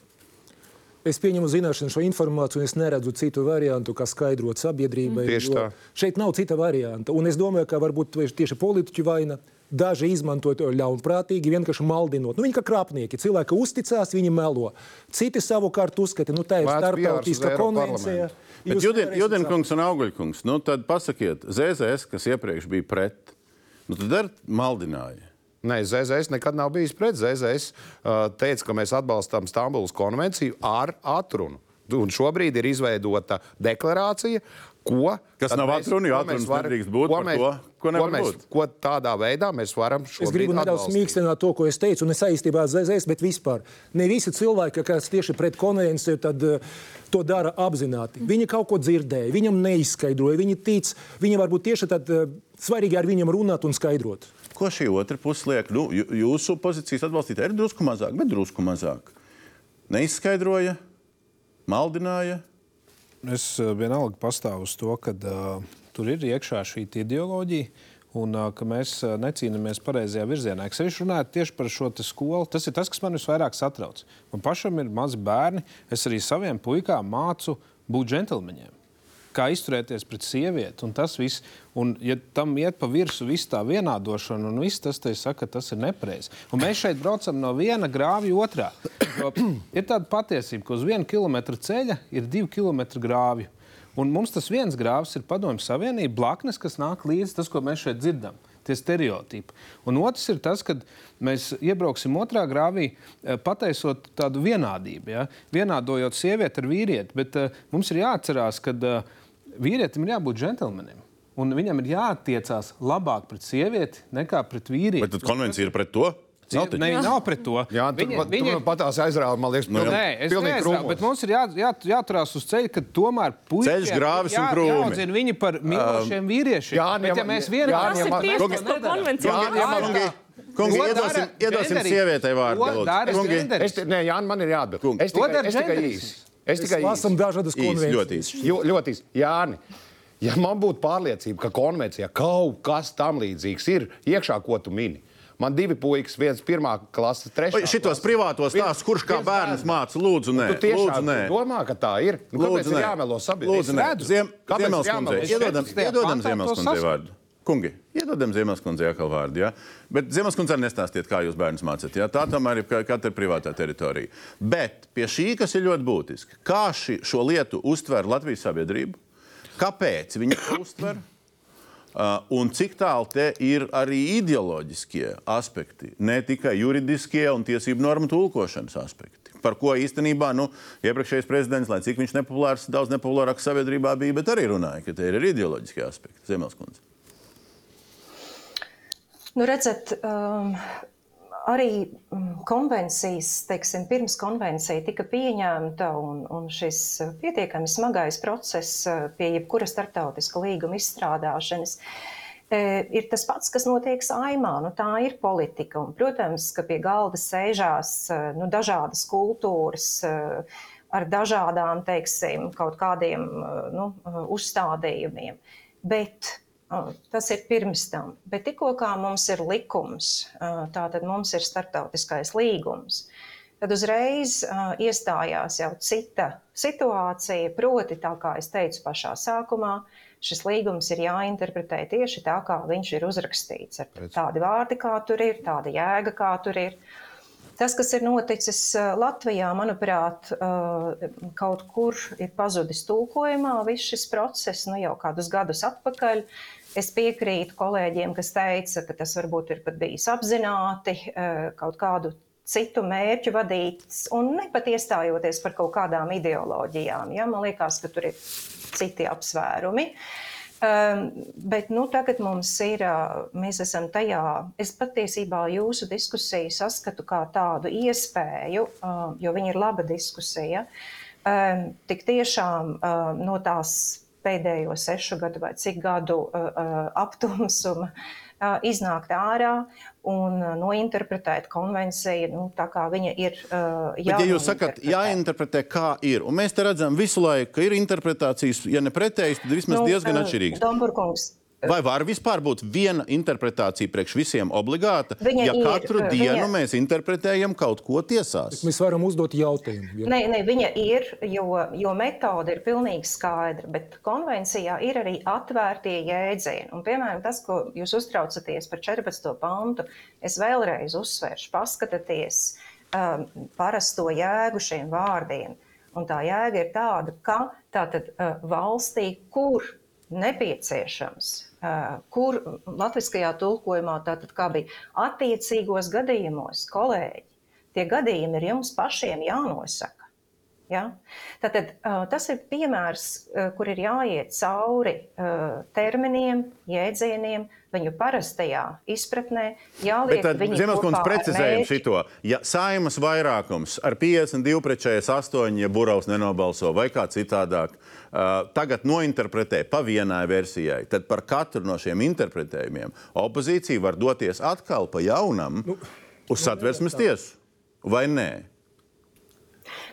Es pieņemu zināšanu šo informāciju, un es neredzu citu variantu, kā skaidrot sabiedrībai. Tieši jo tā. Šeit nav cita varianta. Un es domāju, ka varbūt tieši politiķu vaina. Daži izmanto to ļaunprātīgi, vienkārši maldinot. Nu, viņi kā krāpnieki, cilvēki uzticās, viņi melo. Citi savukārt uzskata, ka tā ir starptautiska konvencija. Judenkungs un Auguļkungs, nu tad pasakiet, ZZS, kas iepriekš bija pret, nu tad ar maldināja. Nē, ZZS nekad nav bijis pret. ZZS uh, teica, ka mēs atbalstām Stambulas konvenciju ar atrunu. Un šobrīd ir izveidota deklarācija, ko. Kas nav atruna, jo atrunas mēs varam- nedrīkst būt ko par mēs- to, ko nevar ko mēs, būt. Ko tādā veidā mēs varam Es šobrīd gribu nedaudz mīkstināt to, ko es teicu, un ne saistībā ar ZZS, bet vispār. Ne visi cilvēki, kas tieši pret konvenciju, tad, uh, to dara apzināti. Viņi kaut ko dzirdēja, viņam neizskaidroja, viņi tic, viņi varbūt tieši tad uh, svarīgi ar viņiem runāt un skaidrot. Ko šī otra puse liek? Nu, jūsu pozīcijas atbalstītāji ir drusku mazāk, bet drusku mazāk. Neizskaidroja, maldināja. Es eh, vienalga pastāvu uz to, ka uh, tur ir iekšā šī ideoloģija. Un uh, ka mēs uh, necīnāmies pareizajā virzienā. Es sevišķi runāju tieši par šo skolu. Tas ir tas, kas man visvairāk satrauc. Man pašam ir mazi bērni. Es arī saviem puikām mācu būt džentlmeņiem. Kā izturēties pret sievieti, un tas viss. Un, ja tam iet pa virsmu viss tā vienādošana, un viss tas te saka, tas ir nepareizi. Mēs šeit braucam no viena grāvja otrā. Ir tāda patiesība, ka uz vienu kilometru ceļa ir divi kilometri grāvju. Un mums tas viens grāvs ir Padomju Savienība, blaknes, kas nāk līdzi tas, ko mēs šeit dzirdam. Tie stereotipi. Un otrs ir tas, ka mēs iebrauksim otrā grāvī, eh, pataisot tādu vienādību, ja? vienādojot sievieti ar vīrieti. Bet uh, mums ir jāatcerās, ka uh, vīrietim ir jābūt džentlmenim. Un viņam ir jāattiecās labāk pret sievieti nekā pret vīrieti. Vai tad konvencija ir pret to? Nav. Ne, nav pret to. Jā, tu, Viņa- viņa, viņa patās aizrāva, man liekas, Nu, Nē, es krūmos. bet mums ir jā, jā, jāturās uz ceļa, ka tomēr puikiem Ceļš, grāvis un jā- krūmi. Jāaudzina viņi par mīlošiem vīriešiem. Jāni, bet, ja mēs vienā Tas ir man- tieši Kungi- tas, ko konvencija Kungi, iedosim, iedosim sievietei vārdu. Kungi. Es, nē, Jāni, man ir jāatbild. Kungi. Es tikai, es tikai īsi. Es tikai īsi. dažādas Īsi, ļoti konvencijas. īsi. Ļoti īsi. Jāni, ja man būtu pārliecība, ka konvencijā kaut kas tam līdzīgs ir iekšā, ko tu mini. Man divi puikas, viens pirmā klase, trešā. Šitos privātos stāstus, kurš kā bērns māca, lūdzu, nē, Tu tiešām lūdzu, nē. domā, ka tā ir? Nu, Lūdzu, nē. jāmelo sabiedrībai? Lūdzu, nē. Ziem? Es Iedodam, 14. iedodam saskatu. vārdu. Kungi, iedodam Ziemelskundzei atkal vārdu. Ja? Bet Ziemelskundzei nestāstiet, kā jūs bērnus mācāt. Ja? Tā tomēr ir ka- katra privātā teritorija. Bet pie šī, kas ir ļoti būtiski, kā ši, šo lietu uztver Latvijas sabiedrība, kāpēc viņi to uztver? Uh, un cik tālu te ir arī ideoloģiskie aspekti, ne tikai juridiskie un tiesību normu tulkošanas aspekti. Par ko īstenībā nu, iepriekšējais prezidents, lai cik viņš nepopulārs, daudz nepopulārāks sabiedrībā bija, bet arī runāja, ka te ir arī ideoloģiskie aspekti. Zemeskundze. Nu, redzat, um, arī mm, konvencijas, teiksim, pirms konvencija tika pieņemta un, un šis pietiekami smagais process uh, pie jebkura startautiska līguma izstrādāšanas. e, Ir tas pats, kas notiek saimā. Nu, tā ir politika. Un, protams, ka pie galda sēžās uh, nu, dažādas kultūras, ar dažādām, teiksim, kaut kādiem nu, uzstādījumiem. Bet tas ir pirms tam. Bet tikko mums ir likums, uh, tātad mums ir starptautiskais līgums, tad uzreiz uh, iestājās jau cita situācija. Proti, tā kā es teicu pašā sākumā, šis līgums ir jāinterpretē tieši tā, kā viņš ir uzrakstīts. Ar tādi vārdi, kā tur ir, tāda jēga, kā tur ir. Tas, kas ir noticis uh, Latvijā, manuprāt, uh, kaut kur ir pazudis tulkojumā. Viss šis process nu, jau kādus gadus atpakaļ. Es piekrītu kolēģiem, kas teica, ka tas varbūt ir pat bijis apzināti uh, kaut kādu citu mērķu vadīts un ne pat iestājoties par kaut kādām ideoloģijām. Ja? Man liekas, ka tur ir citi apsvērumi. Um, bet nu, tagad mums ir, uh, mēs esam tajā, es patiesībā jūsu diskusiju saskatu kā tādu iespēju, uh, jo viņa ir laba diskusija, um, tik tiešām uh, no tās pēdējo sešu gadu vai cik gadu uh, uh, aptumsuma uh, iznākt ārā un nointerpretēt konvenciju nu, tā, kā viņa ir. Uh, Bet, ja jūs sakat, jāinterpretē, kā ir, un mēs te redzam visu laiku, ka ir interpretācijas, ja ne pretējas, tad vismaz nu, diezgan atšķirīgas. Domburkungs, Vai var vispār būt viena interpretācija priekš visiem obligāta, Viņa ja ir, katru viņa- dienu mēs interpretējam kaut ko tiesās? Mēs varam uzdot jautājumu. Ja? Nē, nē, viņa ir, jo, jo metode ir pilnīgi skaidra, bet konvencijā ir arī atvērtie jēdzieni. Un, piemēram, tas, ko jūs uztraucaties par 14. pantu, es vēlreiz uzsveršu, paskatieties um, parasto jēgu šiem vārdiem. Un tā jēga ir tāda, ka tātad, uh, valstī, kur nepieciešams, uh, kur latviskajā tulkojumā tātad kā bija attiecīgos gadījumos, kolēģi, tie gadījumi ir jums pašiem jānosaka. Ja? Tātad, uh, tas ir piemērs, uh, kur ir jāiet cauri terminiem, jēdzieniem, viņu parastajā izpratnē. Ziemasskungs kopā ar precizējam mērķi. šito. Ja saimas vairākums ar 52 pret 48, ja Buraus nenobalso vai kā citādāk, uh, tagad nointerpretē pa vienai versijai, tad par katru no šiem interpretējumiem opozīcija var doties atkal pa jaunam nu, uz satversmes tiesu. Vai nē?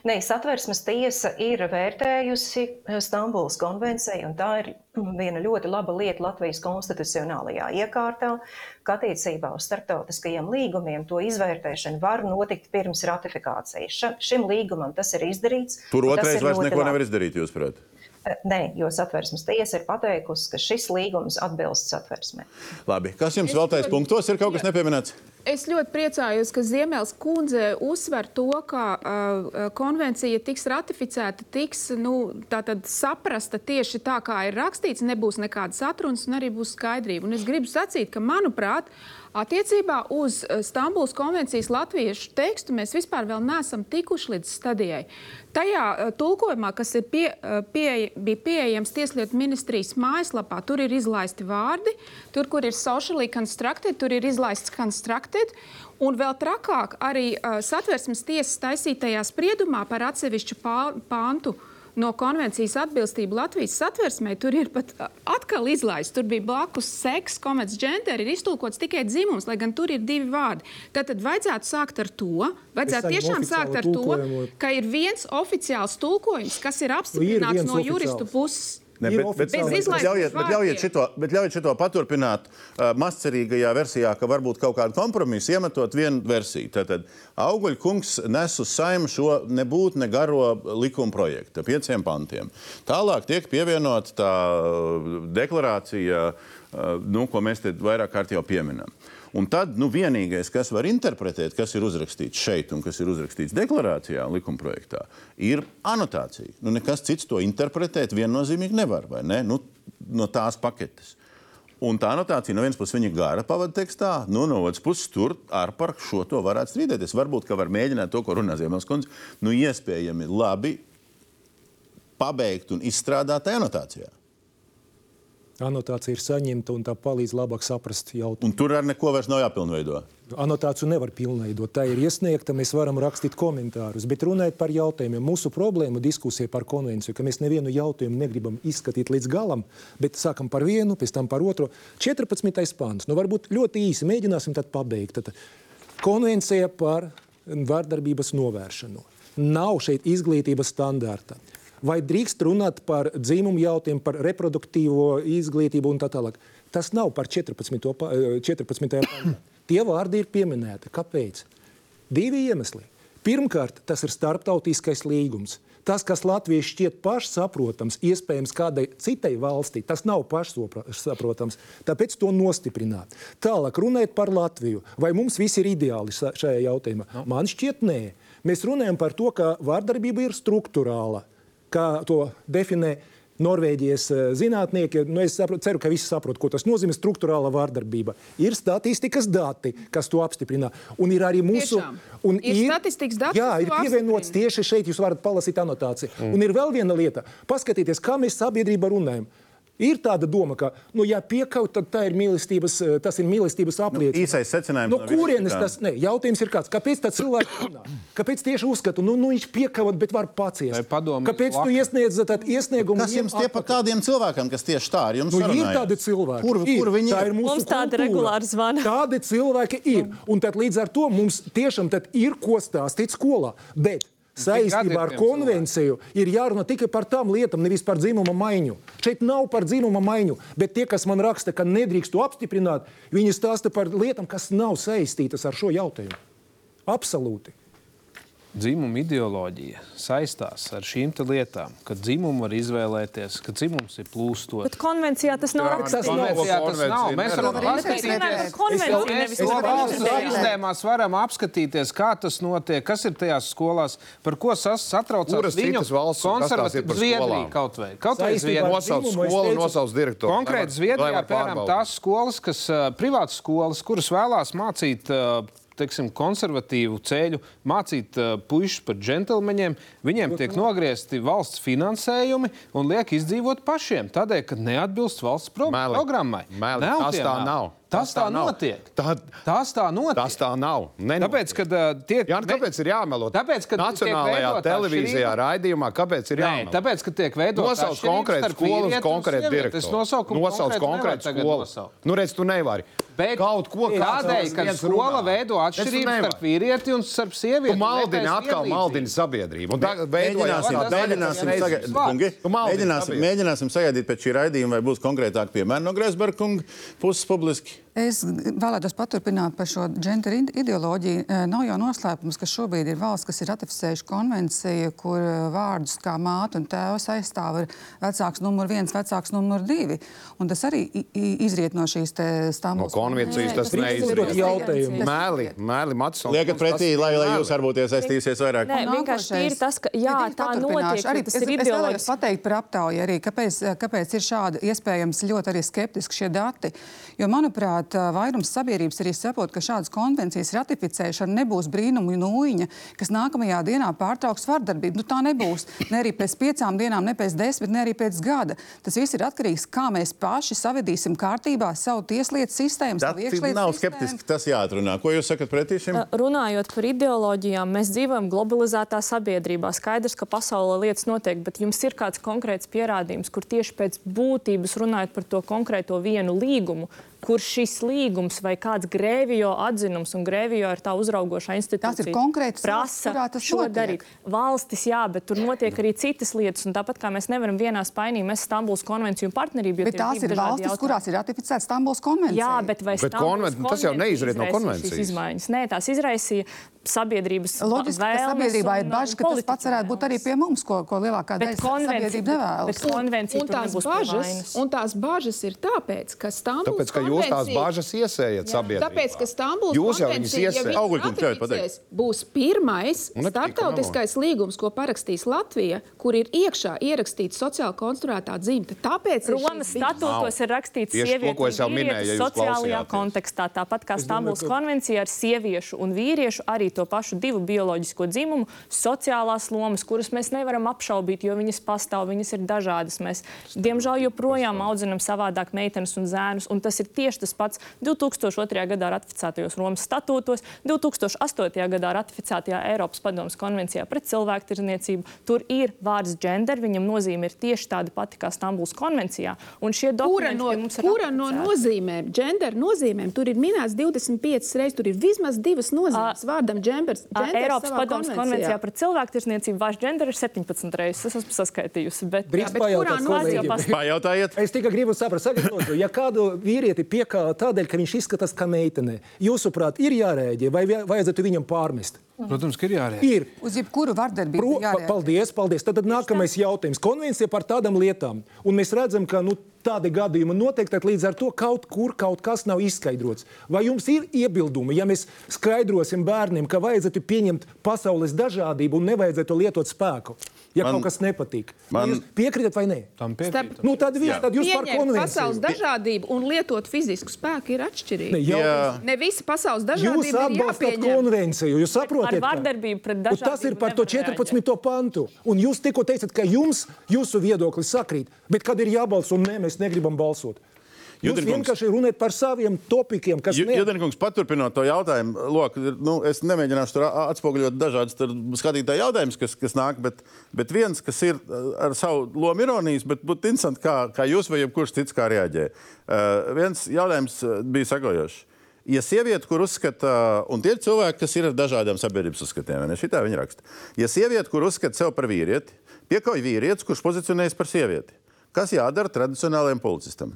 Nē, satversmes tiesa ir vērtējusi Stambulas konvenciju, un tā ir viena ļoti laba lieta Latvijas konstitucionālajā iekārtā, ka attiecībā uz starptautiskajiem līgumiem to izvērtēšana var notikt pirms ratifikācijas. Šim līgumam tas ir izdarīts. Tur otrais ir vairs neko labi. nevar izdarīt, jūsuprāt. Nē, jo satversmes tiesa ir pateikusi, ka šis līgums atbilst satversmē. Labi, kas jums vēl tais punktos ir kaut kas nepieminēts? Es ļoti priecājos, ka Ziemeļs kundze uzsver to, ka uh, konvencija tiks ratificēta, tiks nu, tātad saprasta tieši tā, kā ir rakstīts, nebūs nekādas atrunas un arī būs skaidrība. Un es gribu sacīt, ka, manuprāt, attiecībā uz uh, Stambulas konvencijas latviešu tekstu mēs vispār vēl neesam tikuši līdz stadijai. Tajā uh, tulkojumā, kas pie, uh, pie, bija pieejams Tieslietu ministrijas mājaslapā, tur ir izlaisti vārdi, tur, kur ir socially constructed, tur ir izlaists constructed. Un vēl trakāk, arī satversmes tiesas taisītajā spriedumā par atsevišķu pā- pāntu no konvencijas atbilstību Latvijas satversmē. Tur ir pat uh, atkal izlaists. Tur bija blakus seks, komats, gender, ir iztulkots tikai dzimums, lai gan tur ir divi vārdi. Tad, tad vajadzētu sākt ar to, vajadzētu tiešām sākt ar to, ka ir viens oficiāls tulkojums, kas ir apstiprināts viens no juristu puses. Ne, bet, bet, bet, ļaujiet, bet, ļaujiet šito, bet ļaujiet šito paturpināt uh, mazcerīgajā versijā, ka varbūt kaut kādu kompromisu iemetot vienu versiju. Tātad Auguļa kungs nes uz saimu šo nebūtu ne garo likuma projektu, pieciem pantiem. Tālāk tiek pievienota tā uh, deklarācija, uh, nu, ko mēs te vairāk kārt jau pieminam. Un tad nu, vienīgais, kas var interpretēt, kas ir uzrakstīts šeit un kas ir uzrakstīts deklarācijā, likumprojektā, ir anotācija. Nu, nekas cits to interpretēt viennozīmīgi nevar, vai ne? Nu, no tās paketes. Un tā anotācija no vienas puses viņa gara pavadīja tekstā, nu, no otras puses tur ar par šo to varētu strīdēties. Varbūt, ka var mēģināt to, ko runā Ziemels kundze, nu, iespējami labi pabeigt un izstrādāt anotācijā. Anotācija ir saņemta un tā palīdz labāk saprast jautājumu. Un tur ar neko vairs nav jāpilnveido. Anotāciju nevar pilnveidot. Tā ir iesniegta, mēs varam rakstīt komentārus. Bet runājot par jautājumiem, mūsu problēma diskusija par konvenciju, ka mēs nevienu jautājumu negribam izskatīt līdz galam, bet sākam par vienu, pēc tam par otru. 14. pāns. Nu, varbūt ļoti īsi mēģināsim tad pabeigt. Tad konvencija par vardarbības novēršanu. Nav šeit izglītības standarta. Vai drīkst runāt par dzimumu jautājumu, par reproduktīvo izglītību un tā tālāk? Tas nav par 14. pa- eh, 14. pantā. Tie vārdi ir pieminēti. Kāpēc? Divi iemesli. Pirmkārt, tas ir starptautiskais līgums. Tas, kas Latvijai šķiet pašsaprotams, iespējams kādai citai valstī, tas nav pašsaprotams. Tāpēc to nostiprināt. Tālāk, runājot par Latviju, vai mums viss ir ideāli šajā jautājumā? No. Man šķiet, nē. Mēs runājam par to, ka vārdarbība ir struktūrāla, kā to definē Norvēģijas eh, zinātnieki. Nu, es saprotu, ceru, ka visi saprot, ko tas nozīmē. Struktūrāla vārdarbība. Ir statistikas dati, kas to apstiprina. Un ir arī mūsu. Un Ir statistikas dati, Jā, ir pievienots apstiprina. tieši šeit. Jūs varat palasīt anotāciju. Mm. Un ir vēl viena lieta. Paskatieties, kā mēs sabiedrībā runājam. Ir tāda doma, ka, nu, ja piekaut, tad tā ir mīlestības, eh, tas ir mīlestības apliecinājums. īsais secinājums No no visa kurienes šitā. tas? Ne, jautājums ir kāds. Kāpēc tā cilvēks *coughs* runā? Kāpēc tieši uzskatu, nu, nu viņš piekaut, bet var paciest? Padomjas Kāpēc tu labi? iesniedz tad iesniegumu? Kas jums tie par atpakaļ? tādiem cilvēkiem, kas tieši tā ar jums Nu, ir sarunājās? tādi cilvēki. Kur, ir. kur viņi tā ir? ir? Mūsu Mums tādi regulāri zvana. Tādi cilvēki ir. Un tad līdz ar to mums tiešām tad ir ko stāstīt skolā. Bet ir saistībā ar konvenciju ir jārunā tikai par tām lietām, nevis par dzimuma maiņu. Šeit nav par dzimuma maiņu, bet tie, kas man raksta, ka nedrīkst to apstiprināt, viņi stāsta par lietām, kas nav saistītas ar šo jautājumu. Absolūti. Dzimuma ideoloģija saistās ar šīm te lietām, ka dzimumu var izvēlēties, ka dzimums ir plūstos. Bet konvencijā tas nav rakstīts. Konvencijā tas nav. Mēs varam paskatīties. konvenciju. sistēmās varam apskatīties, kā tas notiek, kas ir tajās skolās, par ko satraucās viņu valsts par Zviedrija kaut vai. Kaut vai Zviedrija. Nosauc skolu, nosauc direktoru. Konkrēti Zviedrijā, piemēram, tās skolas, kas privātas skolas, kuras vēlās mācīt. Uh, Teiksim, konservatīvu ceļu, mācīt uh, puikas par džentlmeņiem. Viņiem tiek nogriezti valsts finansējumi un liek izdzīvot pašiem, tādēļ, ka neatbilst valsts pro Meli. programmai. Meli, Nav tas tā meli. nav. Tas tā notiek. Tā- Tas tā notiek. Tas tā nav. Nenotiek. Tāpēc, kad uh, tiek Jā, nu, kāpēc ir jāmelo? Tāpēc, kad tiek Nacionālajā televīzijā atšķirība- raidījumā, kāpēc ir Nē, jāmelo? tāpēc, ka tiek veidota Nosauc konkrētu skolu un konkrētu direktoru. Es nosaucu Nosauc konkrētu skolu. Nu, redz, tu nevari. Bet Kaut ko tādēļ, ka skola runā. veido atšķirības starp vīrieti un starp sievieti. Tu maldini atkal maldini sabiedrību. Un tagad Mēģināsim, tas mēģināsim, reizes kungi, mēģināsim, mēģināsim sagaidīt pēc šī raidījuma, vai būs konkrētāk piemēri no Greisberga kunga puses publiski. noite. Es vēlētos paturpināt par šo gender ide- ideoloģiju. Nav jau noslēpums, ka šobrīd ir valsts, kas ir ratificējuši konvenciju, kur vārdus kā māte un tēvs aizstāv ir vecāks numur viens, vecāks numur divi. Un tas arī izriet no šīs No Stambulas. konvencijas tas Uzdot neizriet. jautājumu. Mēli, mēli, Matsons. Liekat pretī, lai, lai jūs varbūt iesaistīsies vairāk. Nē, vienkārši ir tas, ka jā, tā notiek, Arī tas es, ir es vēlējos ideoloģiski. pateikt par aptauju arī, kāpēc, kāpēc ir šādi iespējams ļoti arī skeptiski šie dati. Jo, manuprāt, manuprāt, vairums sabiedrības arī saprot, ka šādas konvencijas ratificēšana nebūs brīnumu nūjiņa, kas nākamajā dienā pārtrauks vardarbību. Nu, tā nebūs ne arī pēc piecām dienām, ne pēc desmit, ne arī pēc gada. Tas viss ir atkarīgs no tā, kā mēs paši savedīsim kārtībā savu tieslietu sistēmu. Tas nav skeptiski, tas jāatrunā. Ko jūs sakat pretī šim? Runājot par ideoloģijām, mēs dzīvojam globalizētā sabiedrībā. Skaidrs, ka pasaulē lietas notiek, bet jums ir kāds konkrēts pierādījums, kur tieši pēc būtības runājot par to konkrēto vienu līgumu, kur šis līgums vai kāds grēvijo atzinums, un grēvijo ir tā uzraugošā institūcija. Tas ir konkrēts prasa valsts, šo notiek. darīt. Valstis, jā, bet tur notiek arī citas lietas, un tāpat kā mēs nevaram vienā spainī mest Stambuls konvenciju un partnerību, Bet tās ir valstis, jautājumi. kurās ir ratificēta Stambuls konvencija. Jā, bet vai Bet Stambuls konven- tas jau neizriet no konvencijas. izmaiņas? Nē, tās izraisīja sabiedrības Loģiski, ka sabiedrībā un- ir bažas, un ka tas pats varētu būt arī pie mums, ko, ko lielākā daļa konvencija- sabiedrība nevēlas. bet konvencija un tur tās, bažas, un tās bažas ir tāpēc, ka Stambuls Tāpēc, ka jūs tās bāžas iesējat sabiedrībā. Tāpēc, ka Stambuls Jūs jau viņas konvencija, ja iesējat. būs pirmais Un starptautiskais līgums, ko parakstīs Latvija, kur ir iekšā ierakstīta sociāli konstruētā dzimta. Tāpēc ir Romas statūtos ir rakstīts sievietes un jūs sociālajā kontekstā. Tāpat kā Stambuls konvencija ar sieviešu un vīriešu arī to pašu divu bioloģisko dzimumu, sociālās lomas, kuras mēs nevaram apšaubīt, jo viņas pastāv, viņas ir dažādas. Mēs, diemžēl, joprojām audzinam savādāk meitenes un zēnus, un tas ir tieši tas pats 2002. gadā ratificētajos Romas statūtos, 2008. gadā ratificētajā Eiropas padomas konvencijā pret cilvēktirdzniecību. Tur ir vārds gender, viņam nozīme ir tieši tāda pati kā Stambuls konvencijā. Un šie Kura dokumenti no, kura no nozīmēm, gender nozīmēm, tur ir minēts 25 reizes, tur ir vismaz divas nozīmes vārdam genders. Ā, genders Eiropas savā padomas konvencijā par cilvēktiesniecību vārds gender ir 17 reizes. Es esmu saskaitījusi. Bet, Drīkst bet kurā pajautāt no- kolēģiem? pas- Pajautājiet. Es tikai gribu saprast, sagatavot, ja kādu vīrieti piekāpja tādēļ, ka viņš izskatās kā meitene, jūsuprāt, ir jārēģē vai vajadzētu viņam pārmest? Protams, ka ir jārēģē. Ir. Uz jebkuru vardarbību Pro, paldies, paldies. Tad, tad nākamais jautājums. Konvencija par tādām lietām. Un mēs redzam, ka nu, tādi gadījumi notiek, tad līdz ar to kaut kur kaut kas nav izskaidrots. Vai jums ir iebildumi, ja mēs skaidrosim bērniem, ka vajadzētu pieņemt pasaules dažādību un nevajadzētu lietot spēku? Ja Man- kaut kas nepatīk, man- jūs piekrītat vai nē? Tam piekrītam. Nu, tad, viss, tad jūs par Pieņemt pasaules konvenciju. dažādību un lietot fizisku spēku ir atšķirīgi. Ne, Ne, jautājums- ne visa pasaules Jūs dažādība atbalstāt jāpieņem. konvenciju, jūs saprotat? Par vardarbību pret Un Tas ir dažādību par to nevar 14. pantu. Un jūs tikko teicat, ka jums jūsu viedoklis sakrīt, bet kad ir jābalso, un nē, mēs negribam balsot. Jūs vienkārši runājat par saviem topikiem, kas ne... Judenkungs, paturpinot to jautājumu, lok, nu, es nemēģināšu tur atspoguļot dažādas skatītāju jautājumus, kas, kas nāk, bet, bet viens, kas ir uh, ar savu lomu ironijas, bet būtu interesanti, kā, kā jūs vai jebkurš cits kā reaģē. Uh, viens jautājums uh, bija sekojošs. Ja sieviete, kur uzskata, un tie ir cilvēki, kas ir ar dažādiem sabiedrības uzskatiem, ne šitā viņa raksta. Ja sieviete, kur uzskata sevi par vīrieti, piekauj vīrietis, kurš pozicionējas par sievieti, kas jādara tradicionālajiem policistam?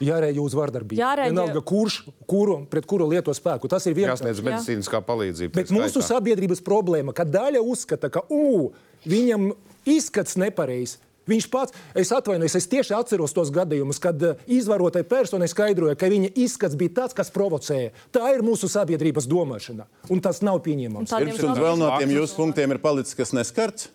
Jārēģē uz vardarbību. Jārēģē- Vienalga, kurš, kuru, pret kuru lieto spēku. Tas ir vienkārši. Jāsniedz medicīniskā palīdzība. Bet mūsu skaitā. sabiedrības problēma, ka daļa uzskata, ka ū, viņam izskats nepareizs. Viņš pats, es atvainojos, es tieši atceros tos gadījumus, kad uh, izvarotai personai skaidroja, ka viņa izskats bija tāds, kas provocēja. Tā ir mūsu sabiedrības domāšana, un tas nav pieņemams. Pirms jums vēl no tiem jūsu punktiem ir palicis kas neskarts.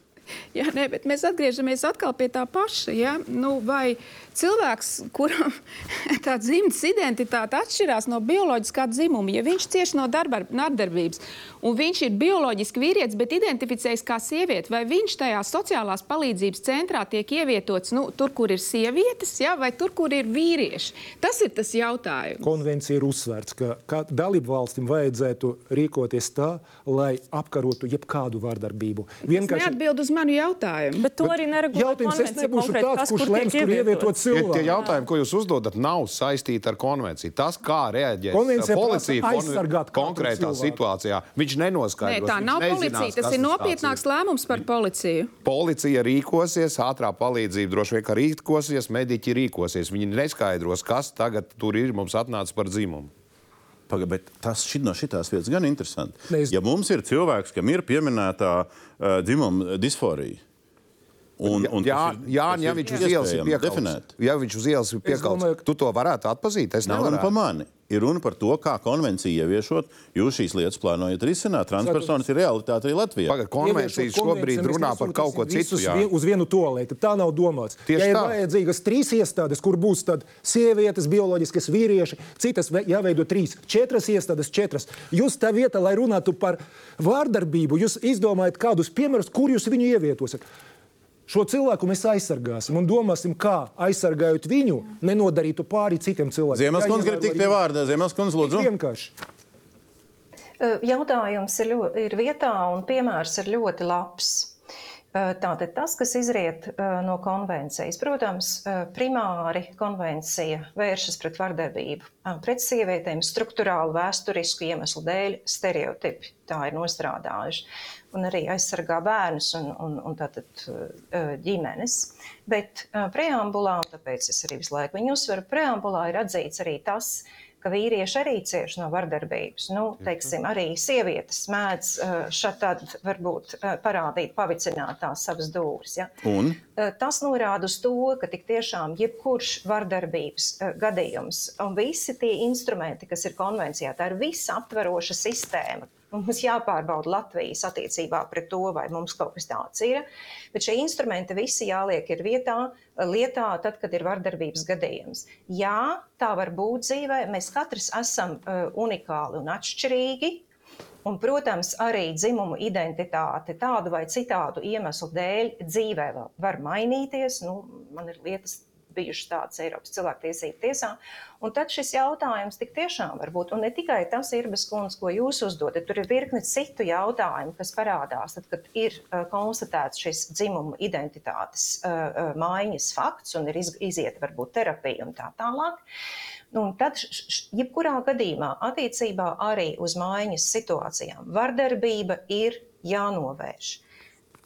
Jā, nē, bet mēs atgriežamies atkal pie tā paša. Ja? Nu, vai cilvēks, kuram *laughs* tā dzimtas identitāte atšķirās no bioloģiskā dzimuma, ja viņš cieš no darba, nardarbības, un viņš ir bioloģiski vīrietis, bet identificējas kā sieviete, vai viņš tajā sociālās palīdzības centrā tiek ievietots nu, tur, kur ir sievietes, ja? vai tur, kur ir vīrieši? Tas ir tas jautājums. Konvencija ir uzsvērts, ka, dalību valstīm vajadzētu rīkoties tā, lai apkarotu jebkādu vārdarbību. Tas neatbild uz manu jautājumu. Bet to arī neregulē Jautājums, es nebūšu tāds, kas, kurš kur lems, kur ievietot Tie, tie cilvēku. jautājumi, ko jūs uzdodat, nav saistīti ar konvenciju. Tas, kā Konvencija policija konkrētā cilvēku. situācijā, viņš Nē, nenoskaidros. tā viņš nav policija. Tas ir nopietnāks lēmums par policiju. Policija rīkosies, ātrā palīdzība droši vien rīkosies, mediķi rīkosies. Viņi neskaidros, kas tagad tur ir mums atnācis par dzimumu. Paga, bet tas šit, no šīs vietas gan interesanti. Ne, es- Ja mums ir cilvēks, kam ir pieminēta uh, dzimuma disforija, Un, un Jā, ir- jā, tas ja ir viņš uz ielas ir definēt. ja viņš uz ielas ir domāju, ka- tu to varētu atpazīt. Es Nav runa nevaru. par mani. Ir runa par to, kā konvencija ieviešot. Jūs šīs lietas plānojat risināt. Transpersonas ir realitāte arī Latvijā. Pagaid, konvencija šobrīd konvenciju, runā par kaut ko citu. vien- Uz vienu tolēti. Tā nav domāts. Tieši ja ir tā. vajadzīgas trīs iestādes, kur būs tad sievietes, bioloģiskas vīrieši, citas ve- jāveido trīs, četras iestādes, četras. Jūs tā vietā, lai runātu par vārdarbību, jūs izdomājat kādus piemērus, kur jūs viņu ievietosiet. Šo cilvēku mēs aizsargāsim un domāsim, kā aizsargājot viņu, nenodarītu pāri citiem cilvēkiem. Ziemasskungs grib tikt pie vārda. Ziemasskungs, Tik lūdzu. Vienkārši. Jautājums ir, ir vietā un piemērs ir ļoti labs. Tātad tas, kas izriet no konvencijas, protams, primāri konvencija vēršas pret vardarbību, pret sievietēm struktūrālu vēsturisku iemeslu dēļ stereotipi tā ir nostrādājuši. Un arī aizsargā bērnus un, un, un tātad eh, ģimenes. Bet eh, preambulā, un tāpēc es arī visu laiku viņu uzsveru, preambulā ir atzīts arī tas, ka vīrieši arī cieš no vardarbības. Nu, teiksim, arī sievietes mēdz eh, šādi varbūt parādīt, pavicināt tās savas dūris. Ja? Un? Tas norāda uz to, ka tik tiešām jebkurš vardarbības gadījums un visi tie instrumenti, kas ir konvencijā, tā ir visaptveroša sistēma. Mums jāpārbauda Latvijas attiecībā pret to, vai mums kaut kas tāds ir. Bet šie instrumenti visi jāliek ir vietā, lietā, tad, kad ir vardarbības gadījums. Jā, tā var būt dzīvē. Mēs katrs esam uh, unikāli un atšķirīgi. Un, protams, arī dzimumu identitāte tādu vai citādu iemeslu dēļ dzīvē var mainīties. Nu, man ir lietas bijušas tādas Eiropas cilvēktiesību tiesā. Un tad šis jautājums tik tiešām var būt. Un ne tikai tas ir bezkundze, ko jūs uzdodat. Tur ir virkne citu jautājumu, kas parādās, tad, kad ir uh, konstatēts šis dzimumu identitātes uh, maiņas fakts un ir iz, iziet varbūt terapija un tā tālāk. Nu, un tad, jebkurā gadījumā, attiecībā arī uz maiņas situācijām, vardarbība ir jānovērš.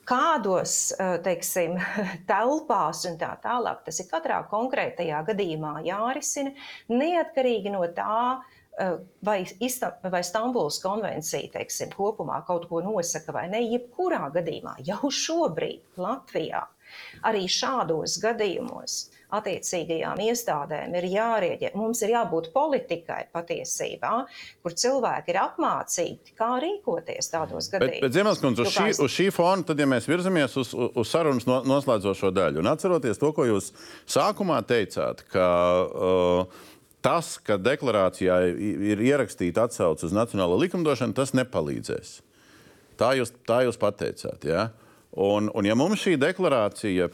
Kādos, eh, teiksim, *laughs* telpās un tā tālāk, tas ir katrā konkrētajā gadījumā jārisina, neatkarīgi no tā, eh, vai, vai Stambulas konvencija, teiksim, kopumā kaut ko nosaka vai ne. Jebkurā gadījumā jau šobrīd Latvijā arī šādos gadījumos attiecīgajām iestādēm ir jārēģē. Mums ir jābūt politikai patiesībā, kur cilvēki ir apmācīti, kā rīkoties tādos Bet, gadījumos. bet Ziemasskungs, uz, Nu, kā šī, uz šī fona, tad, ja mēs virzamies uz, uz- uz sarunas no, noslēdzošo daļu, un atceroties to, ko jūs sākumā teicāt, ka uh, tas, ka deklarācijā ir ierakstīta atsauce uz nacionālo likumdošanu, tas nepalīdzēs. Tā jūs, tā jūs pateicāt. Ja? Un, un ja mums šī deklarācija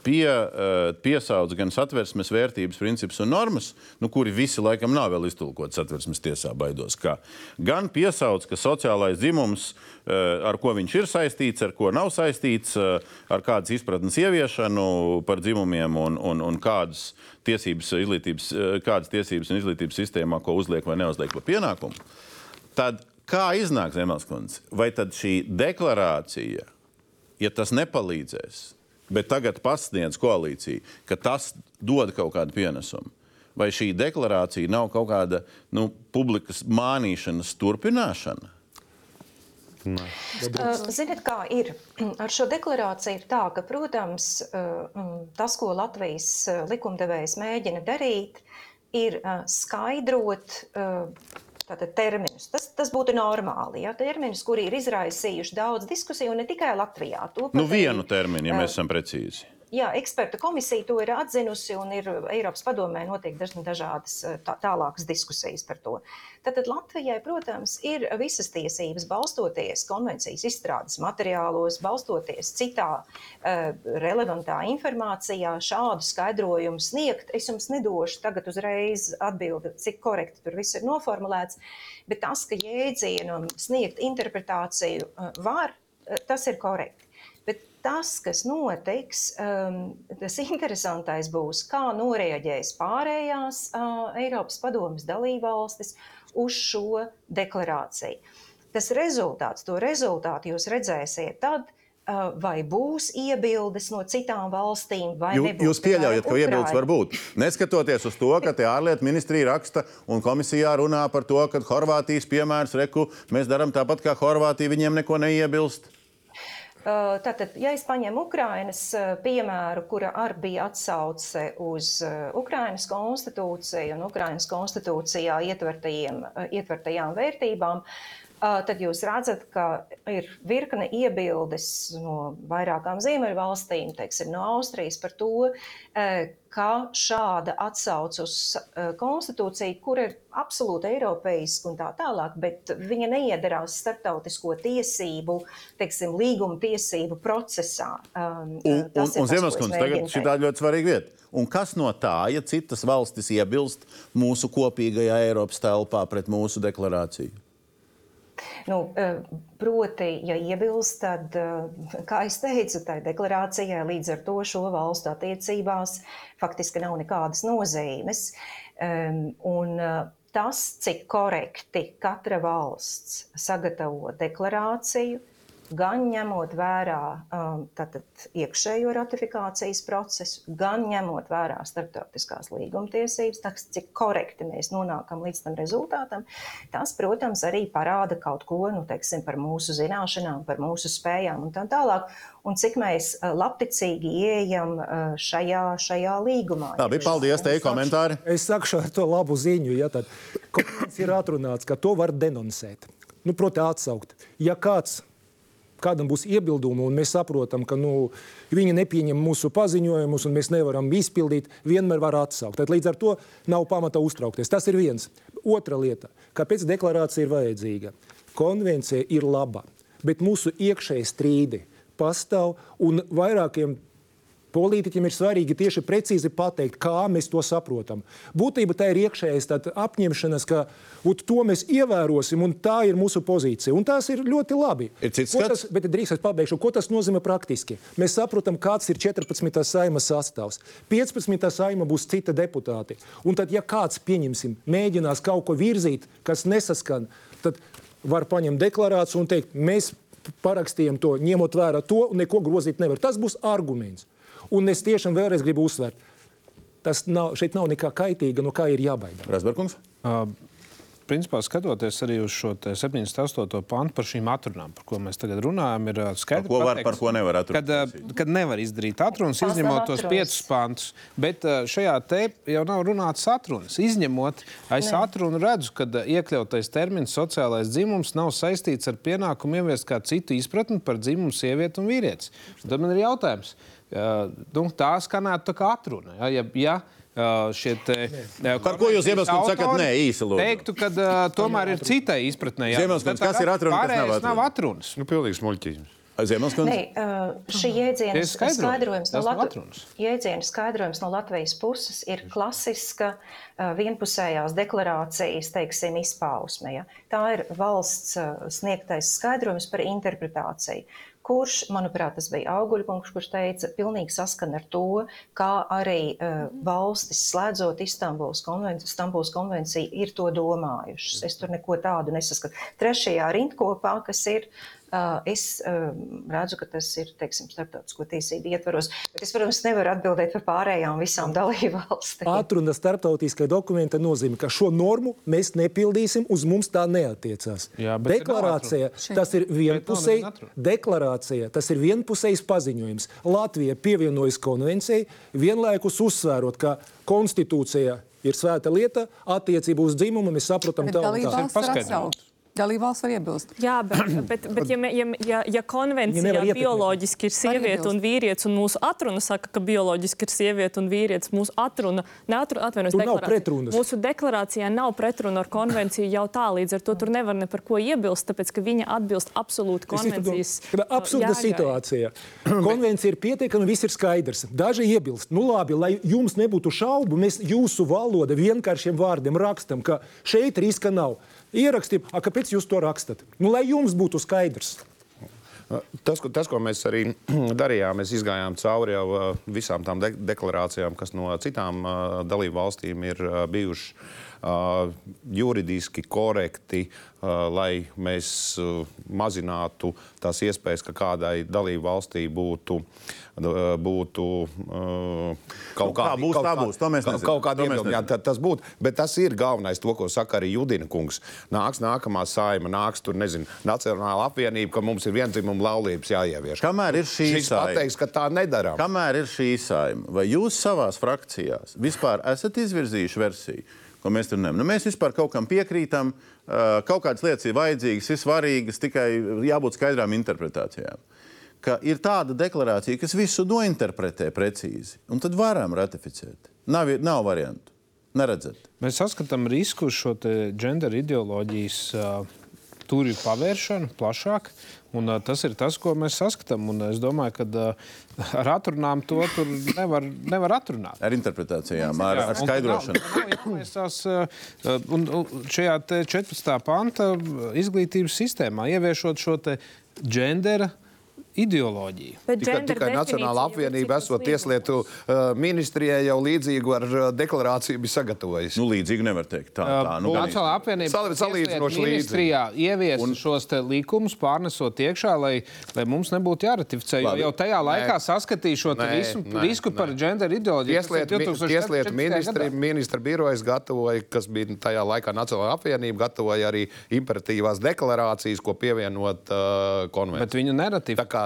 pie, uh, piesauc gan satversmes vērtības, principus un normas, nu, kuri visi laikam nav vēl iztulkoti satversmes tiesā, baidos, kā, gan piesauc, ka sociālais dzimums, uh, ar ko viņš ir saistīts, ar ko nav saistīts, uh, ar kādas izpratnes ieviešanu par dzimumiem un, un, un kādas tiesības, izglītības, kādas tiesības un izglītības sistēmā, ko uzliek vai neuzliek par pienākumu. Tad kā iznāk Zemelskundze? Vai tad šī deklarācija, ja tas nepalīdzēs, bet tagad pasniedz koalīcija, ka tas dod kaut kādu pienesumu? Vai šī deklarācija nav kaut kāda nu, publikas mānīšanas turpināšana? Ziniet, kā ir? Ar šo deklarāciju ir tā, ka, protams, tas, ko Latvijas likumdevējs mēģina darīt, ir skaidrot tātad terminus. Tas, tas būtu normāli. Ja? Terminus, kuri ir izraisījuši daudz diskusiju, un ne tikai Latvijā. To Nu, vienu terminu, ja mēs esam precīzi. Jā, eksperta komisija to ir atzinusi, un ir Eiropas padomē notiek dažādas eh, tā, tālākas diskusijas par to. Tātad Latvijai, protams, ir visas tiesības balstoties konvencijas izstrādes materiālos, balstoties citā uh, relevantā informācijā, šādu skaidrojumu sniegt. Es jums nedošu tagad uzreiz atbildi, cik korekti tur viss ir noformulēts, bet tas, ka jēdzienam sniegt interpretāciju uh, var, uh, tas ir korekti. Tas, kas notiks, um, tas interesantais būs, kā noreaģēs pārējās uh, Eiropas Padomas dalībvalstis uz šo deklarāciju. Tas rezultāts, to rezultātu jūs redzēsiet tad, uh, vai būs iebildes no citām valstīm, vai Jū, nebūs. jūs pieļaujat, ka iebildes var būt. Neskatoties uz to, ka te ārlietu ministrija raksta un komisijā runā par to, ka Horvātijas piemērs, reku, mēs darām tāpat kā Horvātija, viņiem neko neiebilst. Uh, Tātad, ja es paņemu Ukrainas uh, piemēru, kura arī bija atsauce uz uh, Ukrainas konstitūciju un Ukrainas konstitūcijā ietvertajām vērtībām, tad jūs redzat, ka ir virkne iebildes no vairākām ziemeļvalstīm, teiksim, no Austrijas par to, ka šāda atsauce uz konstitūciju, kur ir absolūti eiropeiska un tā tālāk, bet viņa neiedarās starptautisko tiesību, teiksim, līguma tiesību procesā. Un, un, tas un es Ziemasskungs, tagad šī ir ļoti svarīga vieta. Un kas no tā, ja citas valstis iebilst mūsu kopīgajā Eiropas telpā pret mūsu deklarāciju? Nu, eh, proti, ja iebilst, tad, eh, kā jau teicu, tai deklarācijai līdz ar to šo valstu attiecībās faktiski nav nekādas nozīmes. Um, un, tas, cik korekti katra valsts sagatavo deklarāciju, gan ņemot vērā um, tātad, iekšējo ratifikācijas procesu, gan ņemot vērā starptautiskās līgumtiesības, tas, cik korekti mēs nonākam līdz tam rezultātam, tas, protams, arī parāda kaut ko nu, teiksim, par mūsu zināšanām, par mūsu spējām un tā tālāk. Un cik mēs uh, labticīgi ieejam uh, šajā, šajā līgumā. Labi, paldies, tev komentāri. Es saku ar to labu ziņu, ja tad ir atrunāts, ka to var denoncēt. Nu, proti, atsaukt. Ja kāds kādam būs iebildumi, un mēs saprotam, ka nu, viņi nepieņem mūsu paziņojumus, un mēs nevaram izpildīt, vienmēr var atsaukt. Tad līdz ar to nav pamata uztraukties. Tas ir viens. Otra lieta, kāpēc deklarācija ir vajadzīga? Konvencija ir laba, bet mūsu iekšēji strīdi pastāv un vairākiem Politiķiem ir svarīgi tieši precīzi pateikt, kā mēs to saprotam. Būtībā tā ir iekšējais apņemšanās, ka to mēs ievērosim, un tā ir mūsu pozīcija. Un tas ir ļoti labi. Ir cits Ko tas, bet drīz es pabeigšu, ko tas nozīmē praktiski. Mēs saprotam, kāds ir 14. saimas sastāvs. 15. saima būs cita deputāti. Un tad, ja kāds, pieņemsim, mēģinās kaut ko virzīt, kas nesaskan, tad var paņemt deklarāciju un teikt, mēs parakstījām to, ņemot vērā to, un neko grozīt nevar. Tas būs arguments. Un es tiešām vēlreiz gribu uzsvērt, tas nav, šeit nav nekā kaitīga, no kā ir jābaidās. Rasberkungs? Uh, principā, skatoties arī uz šo te 78. pantu par šīm atrunām, par ko mēs tagad runājam, ir skaidrs, Par ko var, par ko nevar atrunāt? Kad, uh, kad nevar izdarīt atrunas, izņemot tos piecus pantus. Bet uh, šajā te jau nav runāts atrunas. Izņemot, es Nē. atrunu redzu, ka uh, iekļautais termins sociālais dzimums nav saistīts ar pienākumu ieviest kā citu izpratni par dzimumu sievieti un vīrietis. Tad man ir jautājums. Nu, tā skanētu tā kā atruna. Ja, ja, ja, šie te, uh, Par ko jūs, sakat autori nē, īsi lūdzu? Teiktu, ka uh, tomēr ir citai izpratnē. jā. Ziemasskungs, Bet kas ir atruna, kas nav atruna? nav atrunas. Nu, pilnīgs muļķības. Ziemasskungs? Nē, uh, šī jēdziena skaidrojums no, Latv... jēdziena skaidrojums no Latvijas puses ir klasiska uh, vienpusējās deklarācijas, teiksim, izpausme. Ja? Tā ir valsts uh, sniegtais skaidrojums par interpretāciju. Kurš, manuprāt, tas bija Auguļkungs, kurš teica, pilnīgi saskan ar to, kā arī uh, valstis slēdzot Istanbuls konvenciju, Istanbuls konvenciju ir to domājušas. Es tur neko tādu nesaskatu. Trešajā rindkopā, kas ir Uh, es redzu, ka tas ir teiksim, starptautisko tiesību ietvaros, bet es, protams, nevaru atbildēt par pārējām visām *laughs* dalību valstīm. Atruna starptautiskai dokumenta nozīmē, ka šo normu mēs nepildīsim, uz mums tā neatiecās. Jā, Deklarācija atruna. tas ir vienpusēji. Deklarācija tas ir vienpusējs paziņojums. Latvija pievienojas konvencijai, vienlaikus uzsvērot, ka konstitūcija ir svēta lieta, attiecību uz dzimumu mēs saprotam Bet tā un tā. Dalībvalsts var iebilst. Jā, *clears throat* bet, bet, bet ja, ja, ja, ja konvencijā ietekmēt. bioloģiski ir sieviete un vīrietis, un mūsu atruna saka, ka bioloģiski ir sieviete un vīrietis, mūsu atruna, deklarācija. pretrunas. Mūsu deklarācijā nav pretruna ar konvenciju jau tā, līdz ar to tur nevar ne par ko iebilst, tāpēc ka viņa atbilst absolūti konvencijas. ka ir absurda jēgai. situācija. *clears throat* Konvencija ir pietiekama, viss ir skaidrs. Daži iebilst, nu labi, lai jums nebūtu šaubu, mēs jūsu valoda vienkāršiem vārdiem rakstam, ka šeit riska nav. Ierakstīt, kāpēc jūs to rakstat? Nu, lai jums būtu skaidrs. Tas, tas, ko mēs arī *clears throat* darījām, mēs izgājām cauri jau visām tām de deklarācijām, kas no citām dalību valstīm ir bijušas. juridiski korekti, lai mēs uh, mazinātu tās iespējas, ka kādai dalību valstī būtu uh, būtu kaut kāda būs, kaut, tā būs. Kaut kāda iebilde, jā, tas būtu. Bet tas ir galvenais, to, ko saka arī Judina kungs. Nāks nākamā saima, nāks tur, nezinu, Nacionāla apvienība, ka mums ir vienzimuma laulības jāievieš. Kamēr ir šī saima? pateiks, ka tā nedarām. Kamēr ir šī saima, vai jūs savās frakcijās vispār esat izvirzījuši versiju? Ko mēs tur nemanām. Nu, mēs vispār kaut kam piekrītam, kaut kādas lietas ir vajadzīgas, ir svarīgas, tikai jābūt skaidrām interpretācijām ka ir tāda deklarācija, kas visu nointerpretē precīzi, un tad varam ratificēt. Nav, nav variantu. Neredzat. Mēs saskatām risku šo gender ideoloģijas uh, tūri pavēršanu plašāk. Un, uh, tas ir tas, ko mēs saskatām. Un es domāju, ka uh, ar atrunām to nevar, nevar atrunāt. Ar interpretācijām, ar, jā, ar skaidrošanu. Mēs tās, uh, un, un šajā 14. panta izglītības sistēmā ieviešot šo gendera ideoloģija. Tikai, tikai Nacionāla apvienība esot tieslietu uh, ministrijai jau līdzīgu ar uh, deklarāciju bija sagatavojusi. Nu, līdzīgi nevar teikt. Tā, tā, nu, Nacionāla apvienība salīdzinoši ministrijā ievies un... šos likumus, pārnesot iekšā, lai, lai mums nebūtu jāratificē. Jo jau tajā laikā nē. saskatīja šo nē, visu nē, risku nē. par gender ideoloģiju. Tieslietu, tieslietu ministri, ministra birojas gatavoja, kas bija tajā laikā Nacionāla apvienība, gatavoja arī imperatīvās deklarācijas, ko pievienot uh, konvencijai. Bet viņu neratificēja.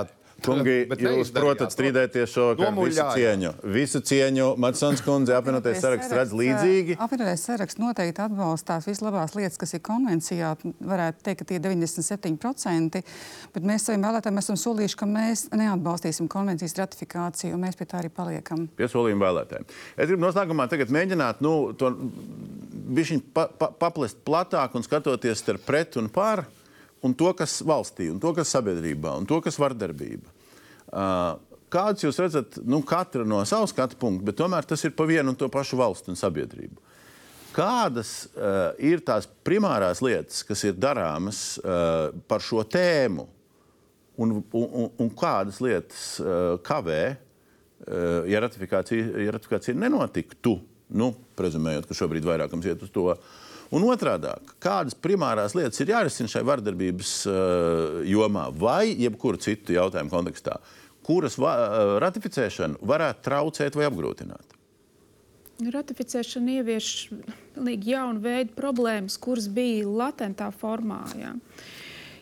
Kungi, jūs protat strīdēties šo visu cieņu. Visu cieņu Matsons kundze apvienoties saraksts redz līdzīgi. Apvienoties saraksts noteikti atbalstās vislabās lietas, kas ir konvencijā. Varētu teikt, ka tie ir 97%, bet mēs saviem vēlētājiem esam solījuši, ka mēs neatbalstīsim konvencijas ratifikāciju, un mēs pie tā arī paliekam. Piesolījumi vēlētājiem. Es gribu noslēgumā tagad mēģināt nu, to bišķiņ pa, pa, paplest platāk un skatoties starp pret un par un to, kas valstī, un to, kas sabiedrībā, un to, kas vardarbība. Uh, Kāds jūs redzat, nu, katra no savas skatu punkta, bet tomēr tas ir pa vienu un to pašu valstu un sabiedrību. Kādas uh, ir tās primārās lietas, kas ir darāmas uh, par šo tēmu, un, un, un kādas lietas uh, kavē, uh, ja, ratifikācija, ja ratifikācija nenotiktu, nu, prezumējot, ka šobrīd vairākums iet uz to, uh, Un otrādi, kādas primārās lietas ir jārisina šai vardarbības uh, jomā? Vai jebkuru citu jautājumu kontekstā, kuras va, uh, ratificēšanu varētu traucēt vai apgrūtināt? Ratificēšana ievieš pilnīgi jaunu veidu problēmas, kuras bija latentā formā. Jā. Uh,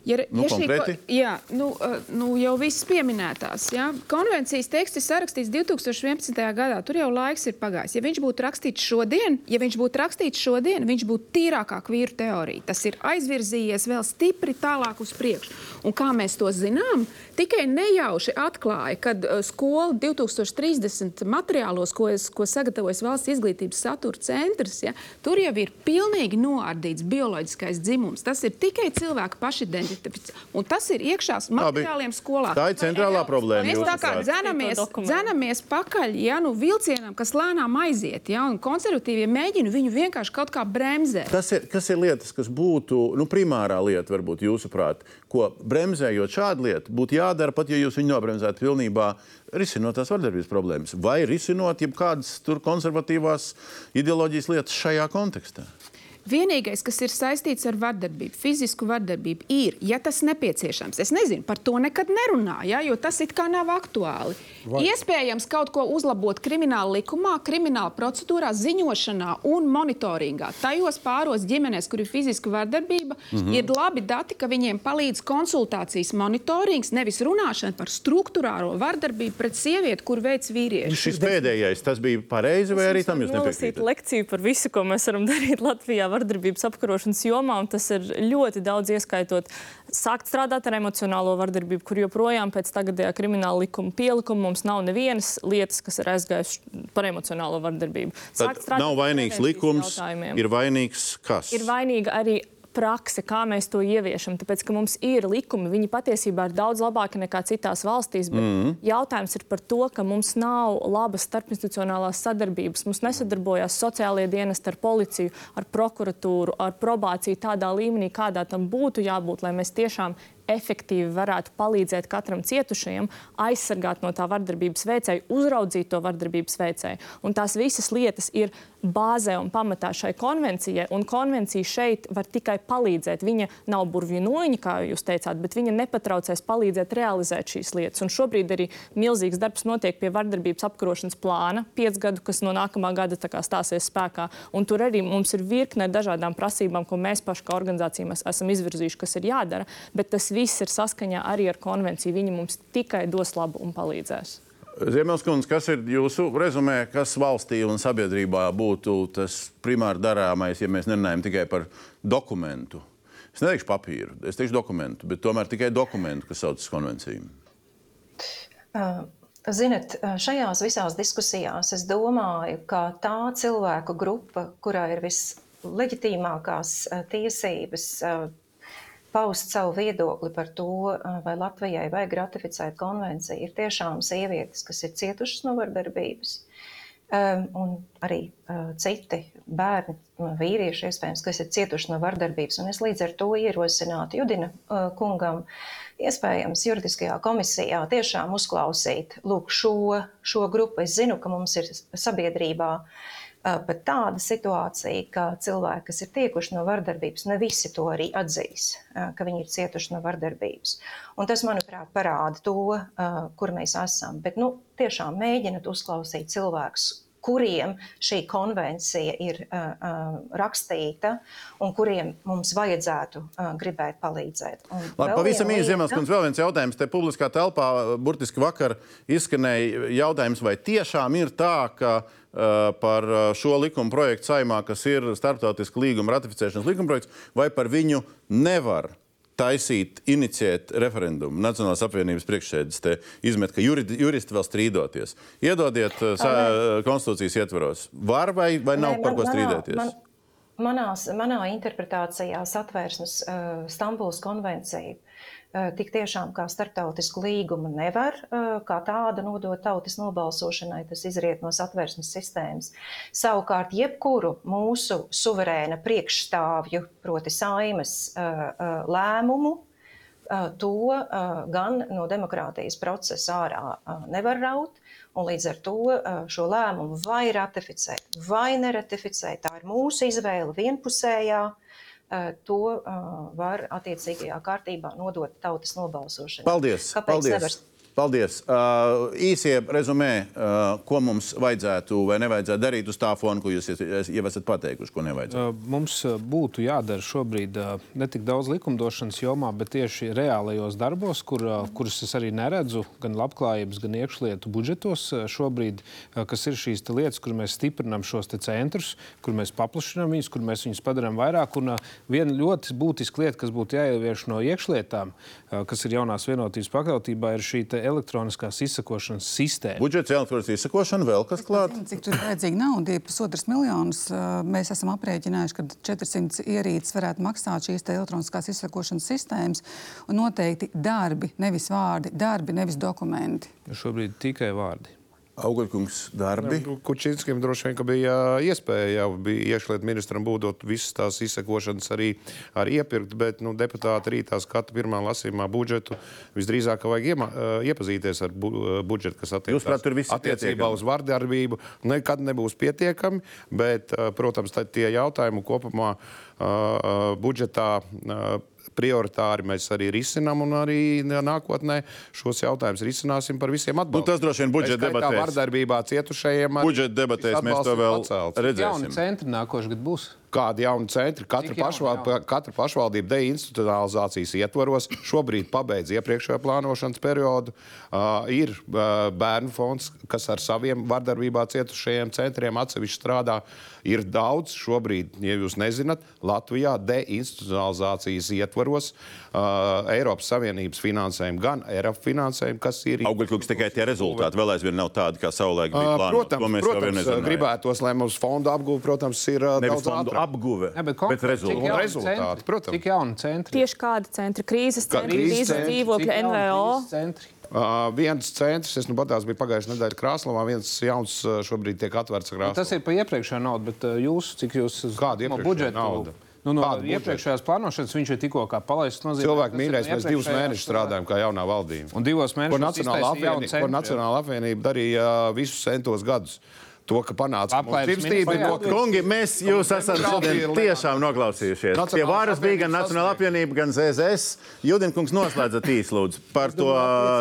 Ja, nu, ja konkrēti? Šī, jā, nu, nu, jau visas pieminētās. Jā. Konvencijas teksts ir sarakstīts 2011. gadā. Tur jau laiks ir pagājis. Ja viņš būtu rakstīts šodien, ja viņš būtu rakstīts šodien, viņš būtu tīrākā vīru teorija. Tas ir aizvirzījies vēl stipri tālāk uz priekšu. Un kā mēs to zinām? Tikai nejauši atklāja, ka skola 2030 materiālos, ko, es, ko sagatavojas Valsts izglītības satura centrs, ja, tur jau ir pilnīgi noārdīts bioloģiskais dzimums. Tas ir tikai cilvēka pašidentitāte. Un tas ir iekšā materiāliem skolā. Tā ir centrālā problēma. Mēs tā kā dzenamies, dzenamies pakaļ ja, nu, vilcienam, kas lēnām aiziet, ja, un konservatīvie mēģina viņu vienkārši kaut kā bremzēt. Tas ir, kas ir lietas, kas būtu nu, primārā lieta, varbūt jūsuprāt, ko bremzējot šādu lietu, būtu jādara pat, ja jūs viņu nobremzētu pilnībā risinot tās vardarbības problēmas, vai risinot jebkādas konservatīvās ideoloģijas lietas šajā kontekstā. Vienīgais, kas ir saistīts ar vardarbību, fizisku vardarbību, ir, ja tas nepieciešams. Es nezinu, par to nekad nerunāju, ja, jo tas it kā nav aktuāli. Vai? Iespējams, kaut ko uzlabot krimināla likumā, krimināla procedūrā, ziņošanā un monitoringā. Tajos pāros ģimenēs, kur ir fiziska vardarbība, mm -hmm. ir labi dati, ka viņiem palīdz konsultācijas monitorings, nevis runāšana par struktūrālo vardarbību pret sievieti, kur veids vīrieši. Šis pēdējais, tas bija pareizi vai arī tam jūs nepiekrītat? lekciju par visu, ko mēs varam darīt Latvijā vardarbības apkarošanas jomā, un tas ir ļoti daudz ieskaitot sākt strādāt ar emocionālo vardarbību, kur joprojām pēc tagadējā krimināla likuma pielikuma mums nav nevienas lietas, kas ir aizgājušas par emocionālo vardarbību. Nav vainīgs likums, ir vainīgs kas? Ir vainīga arī prakse, kā mēs to ieviešam. Tāpēc, ka mums ir likumi, viņi patiesībā ir daudz labāki nekā citās valstīs. Bet mm -hmm. jautājums ir par to, ka mums nav labas starpinstitucionālās sadarbības. Mums nesadarbojās sociālie dienesti ar policiju, ar prokuratūru, ar probāciju tādā līmenī, kādā tam būtu jābūt, lai mēs tiešām efektīvi varētu palīdzēt katram cietušajam, aizsargāt no tā vardarbības veicēja, uzraudzīt to vardarbības veicēju. Un tās visas lietas ir bāzē un pamatā šai konvencijai, un konvencija šeit var tikai palīdzēt. Viņa nav burvju noņa, kā jūs teicāt, bet viņa nepatraucēs palīdzēt realizēt šīs lietas. Un šobrīd arī milzīgs darbs notiek pie vardarbības apkarošanas plāna, piec gadu, kas no nākamā gada stāsies spēkā. Un tur arī mums ir virkne dažādām prasībām, ko mēs paši kā organizācija esam izvirzījuši, kas ir jādara. Bet tas viss ir saskaņā arī ar konvenciju. Viņi mums tikai dos labu un palīdzēs. Ziemeļskundze, kas ir jūsu rezumē, kas valstī un sabiedrībā būtu tas primāri darāmais, ja mēs nerunājam tikai par dokumentu? Es neteikšu papīru, es teikšu dokumentu, bet tomēr tikai dokumentu, kas saucas konvencija. Uh, Ziniet, šajās visās diskusijās es domāju, ka tā cilvēku grupa, kurā ir visleģitīmākās tiesības paust savu viedokli par to, vai Latvijai vajag ratificēt konvenciju, ir tiešām sievietes, kas ir cietušas no vardarbības. Un arī citi bērni, vīrieši, iespējams, kas ir cietuši no vardarbības. Un es līdz ar to ierosinātu Judina kungam, iespējams, juridiskajā komisijā tiešām uzklausīt lūk, šo, šo grupu. Es zinu, ka mums ir sabiedrībā pat tāda situācija, ka cilvēki, kas ir tiekuši no vardarbības, ne visi to arī atzīs, ka viņi ir cietuši no vardarbības. Un tas, manuprāt, parāda to, kur mēs esam. Bet nu, tiešām mēģināt uzklausīt cilvēkus, kuriem šī konvencija ir uh, rakstīta un kuriem mums vajadzētu uh, gribēt palīdzēt. Un Labi, pavisam īsi, Ziemasskunds, vēl viens jautājums. Te publiskā telpā burtiski vakar izskanēja jautājums, vai tiešām ir tā, ka par šo likuma projektu saimā, kas ir starptautiska līguma ratificēšanas likuma projekts, vai par viņu nevar taisīt, iniciēt referendumu. Nacionālās apvienības priekšsēdis te izmet, ka juristi, juristi vēl strīdoties. Iedodiet sa, konstitūcijas ietvaros. Var vai, vai nav ne, par ko strīdēties? Man, manās, manā interpretācijā satvērsmes uh, Stambulas konvencija tik tiešām kā starptautisku līgumu nevar eh, kā tādu nodot tautas nobalsošanai, tas izriet no satversmes sistēmas. Savukārt, jebkuru mūsu suverēna priekšstāvju, proti saimas eh, lēmumu, to gan no demokrātijas procesa ārā nevar raut, un līdz ar to šo lēmumu vai ratificēt, vai neratificēt, tā ir mūsu izvēle vienpusējā, to var attiecīgajā kārtībā nodot tautas nobalsošanai. Paldies! Kāpēc paldies. Nevar Paldies. Uh, īsie rezumē, uh, ko mums vajadzētu vai nevajadzētu darīt uz tā fona, ko jūs jau esat pateikuši, ko nevajadzētu? Uh, mums būtu jādara šobrīd uh, ne tik daudz likumdošanas jomā, bet tieši reālajos darbos, kur, uh, kurus es arī neredzu gan labklājības, gan iekšlietu budžetos uh, šobrīd, uh, kas ir šīs lietas, kur mēs stiprinām šos centrus, kur mēs paplašinām viņus, kur mēs viņus padarām vairāk. Un uh, viena ļoti būtiska lieta, kas būtu jāievieš no iekšlietām, uh, kas ir jaunās vienotības pakļautībā, ir šī elektroniskās izsakošanas sistēma. Budžets elektroniskās izsakošana vēl kas klāts? Cik tur ir vajadzīga nauda? Pusotras miljonus mēs esam aprēķinājuši, ka 400 ierīces varētu maksāt šīs elektroniskās izsakošanas sistēmas. Un noteikti darbi, nevis vārdi, darbi, nevis dokumenti. Šobrīd tikai vārdi. Augaļkungs darbi. Nu, Kučinskim droši vien bija iespēja jau bija iekšlietu ministram būdot visas tās izsekošanas arī, arī iepirkt, bet nu, deputāti rītā skata pirmā lasījumā budžetu. Visdrīzāk vajag iema, iepazīties ar bu, budžetu, kas attiecās attiecībā uz vardarbību. Nekad nebūs pietiekami, bet, protams, tie jautājumi kopumā uh, budžetā. Prioritāri mēs arī risinām un arī nākotnē šos jautājumus risināsim par visiem atbalstiem. Nu, tas droši vien budžeta debatēs. Vardarbībā cietušajiem. Budžeta debatēs mēs to vēl redzēsim. Jauni centri nākošais gads būs kādi jauni centri. Katra, pašvaldība, katra pašvaldība deinstitucionalizācijas ietvaros šobrīd pabeidz iepriekšējā plānošanas periodu. Uh, ir uh, bērnu fonds, kas ar saviem vardarbībā cietušajiem centriem atsevišķi strādā. Ir daudz šobrīd, ja jūs nezināt, Latvijā deinstitucionalizācijas ietvaros uh, Eiropas Savienības finansējumu, gan ERAF finansējumu, kas ir. Augļkungs tikai tie rezultāti vēl aizvien nav tādi, kā savulaik bija plānots. Protams, protams gribētos, lai mums fondu apgūve, protams, ir uh, Nevis daudz ātrāk apguve, ne, bet, bet rezultāti. rezultāti protams. Cik jauni centri? Tieši kādi centri? Krīzes centri, krīzes dzīvokļi, NVO. Centri? Uh, viens centrs, es nu patās biju pagājušajā nedēļā Krāslavā, viens jauns uh, šobrīd tiek atvērts Krāslavā. Tas ir pa iepriekšējo naudu, bet uh, jūs, cik jūs kādu iepriekšējo budžetu naudu? Nu, no Kādu budžetu? iepriekšējās plānošanas viņš ir tikko palaists. nozīmē, Cilvēki tas ir mīļais, no mēs divus mēnešus strādājam kā jaunā valdība. Un divos mēnešos Nacionāla apvienība. Nacionāla apvienība darīja visus centos gadus. To, ka panāca ministrijā. no Kungi, mēs jūs esam šodien tiešām noklausījušies. Nacionālās Pie varas bija gan Nacionāla apvienība, gan ZZS. Judinkungs noslēdzat īsi lūdzu par to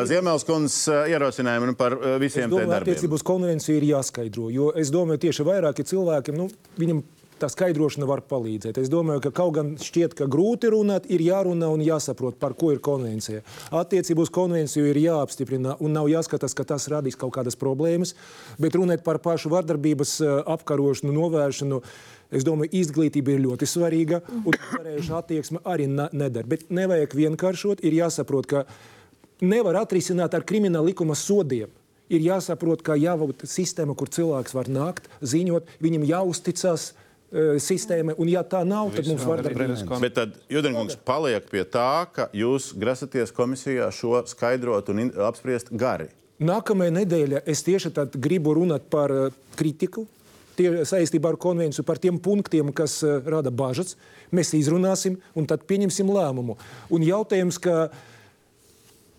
Ziemelskundas ierosinājumu un par visiem domāju, darbiem. attiecībā uz konvenciju ir jāskaidro. Jo es domāju, tieši vairāki cilvēki, nu, viņam tā skaidrošana var palīdzēt. Es domāju, ka kaut gan šķiet, ka grūti runāt, ir jārunā un jāsaprot, par ko ir konvencija. Attiecībā uz konvenciju ir jāapstiprina un nav jāskatās, ka tas radīs kaut kādas problēmas, bet runāt par pašu vardarbības eh, apkarošanu, novēršanu. Es domāju, izglītība ir ļoti svarīga, un pārējuša attieksme arī nedara. Bet nevajag vienkāršot, ir jāsaprot, ka nevar atrisināt ar krimināla likuma sodiem. Ir jāsaprot, ka jābūt sistēma, kur cilvēks var nākt, ziņot, viņam jāuzticas uh, sistēmai, un ja tā nav, tad mums var kon- Bet tad Judenkungs paliek pie tā, ka jūs grasaties komisijā šo skaidrot un apspriest gari. Nākamajā nedēļā es tieši tad gribu runāt par uh, kritiku. Tie saistībā ar konvenciju par tiem punktiem, kas uh, rada bažas. Mēs izrunāsim un tad pieņemsim lēmumu. Un jautājums, ka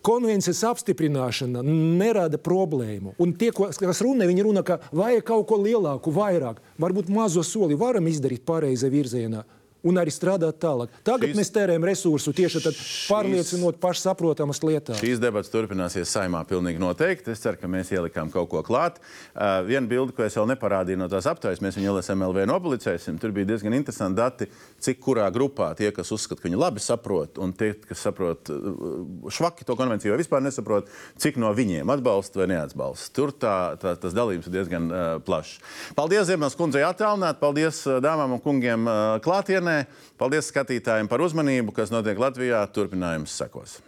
konvencijas apstiprināšana nerada problēmu. Un tie, kas runā, viņi runā, ka vajag kaut ko lielāku, vairāk. Varbūt mazo soli varam izdarīt pareizā virzienā. Un arī strādāt tālāk. Tagad Šis... mēs tērējam resursu tieši tad pārliecinot pašsaprotamas lietās. Šīs debatas turpināsies saimā pilnīgi noteikti. Es ceru, ka mēs ielikām kaut ko klāt. Uh, viena bilde, ko es vēl neparādīju no tās aptaujas, mēs viņu LSMLV nopublicēsim. Tur bija diezgan interesanti dati, cik kurā grupā tie, kas uzskata, ka viņi labi saprot, un tie, kas saprot uh, švaki to konvenciju vai vispār nesaprot, cik no viņiem atbalsta vai neatbalsta. Tur tā, tā, tas dalījums ir diezgan uh, plašs. Paldies Ziemels kundzei attālināt, paldies uh, dāmām un kungiem uh, klātienē, paldies skatītājiem par uzmanību, kas notiek Latvijā. Turpinājums sekos.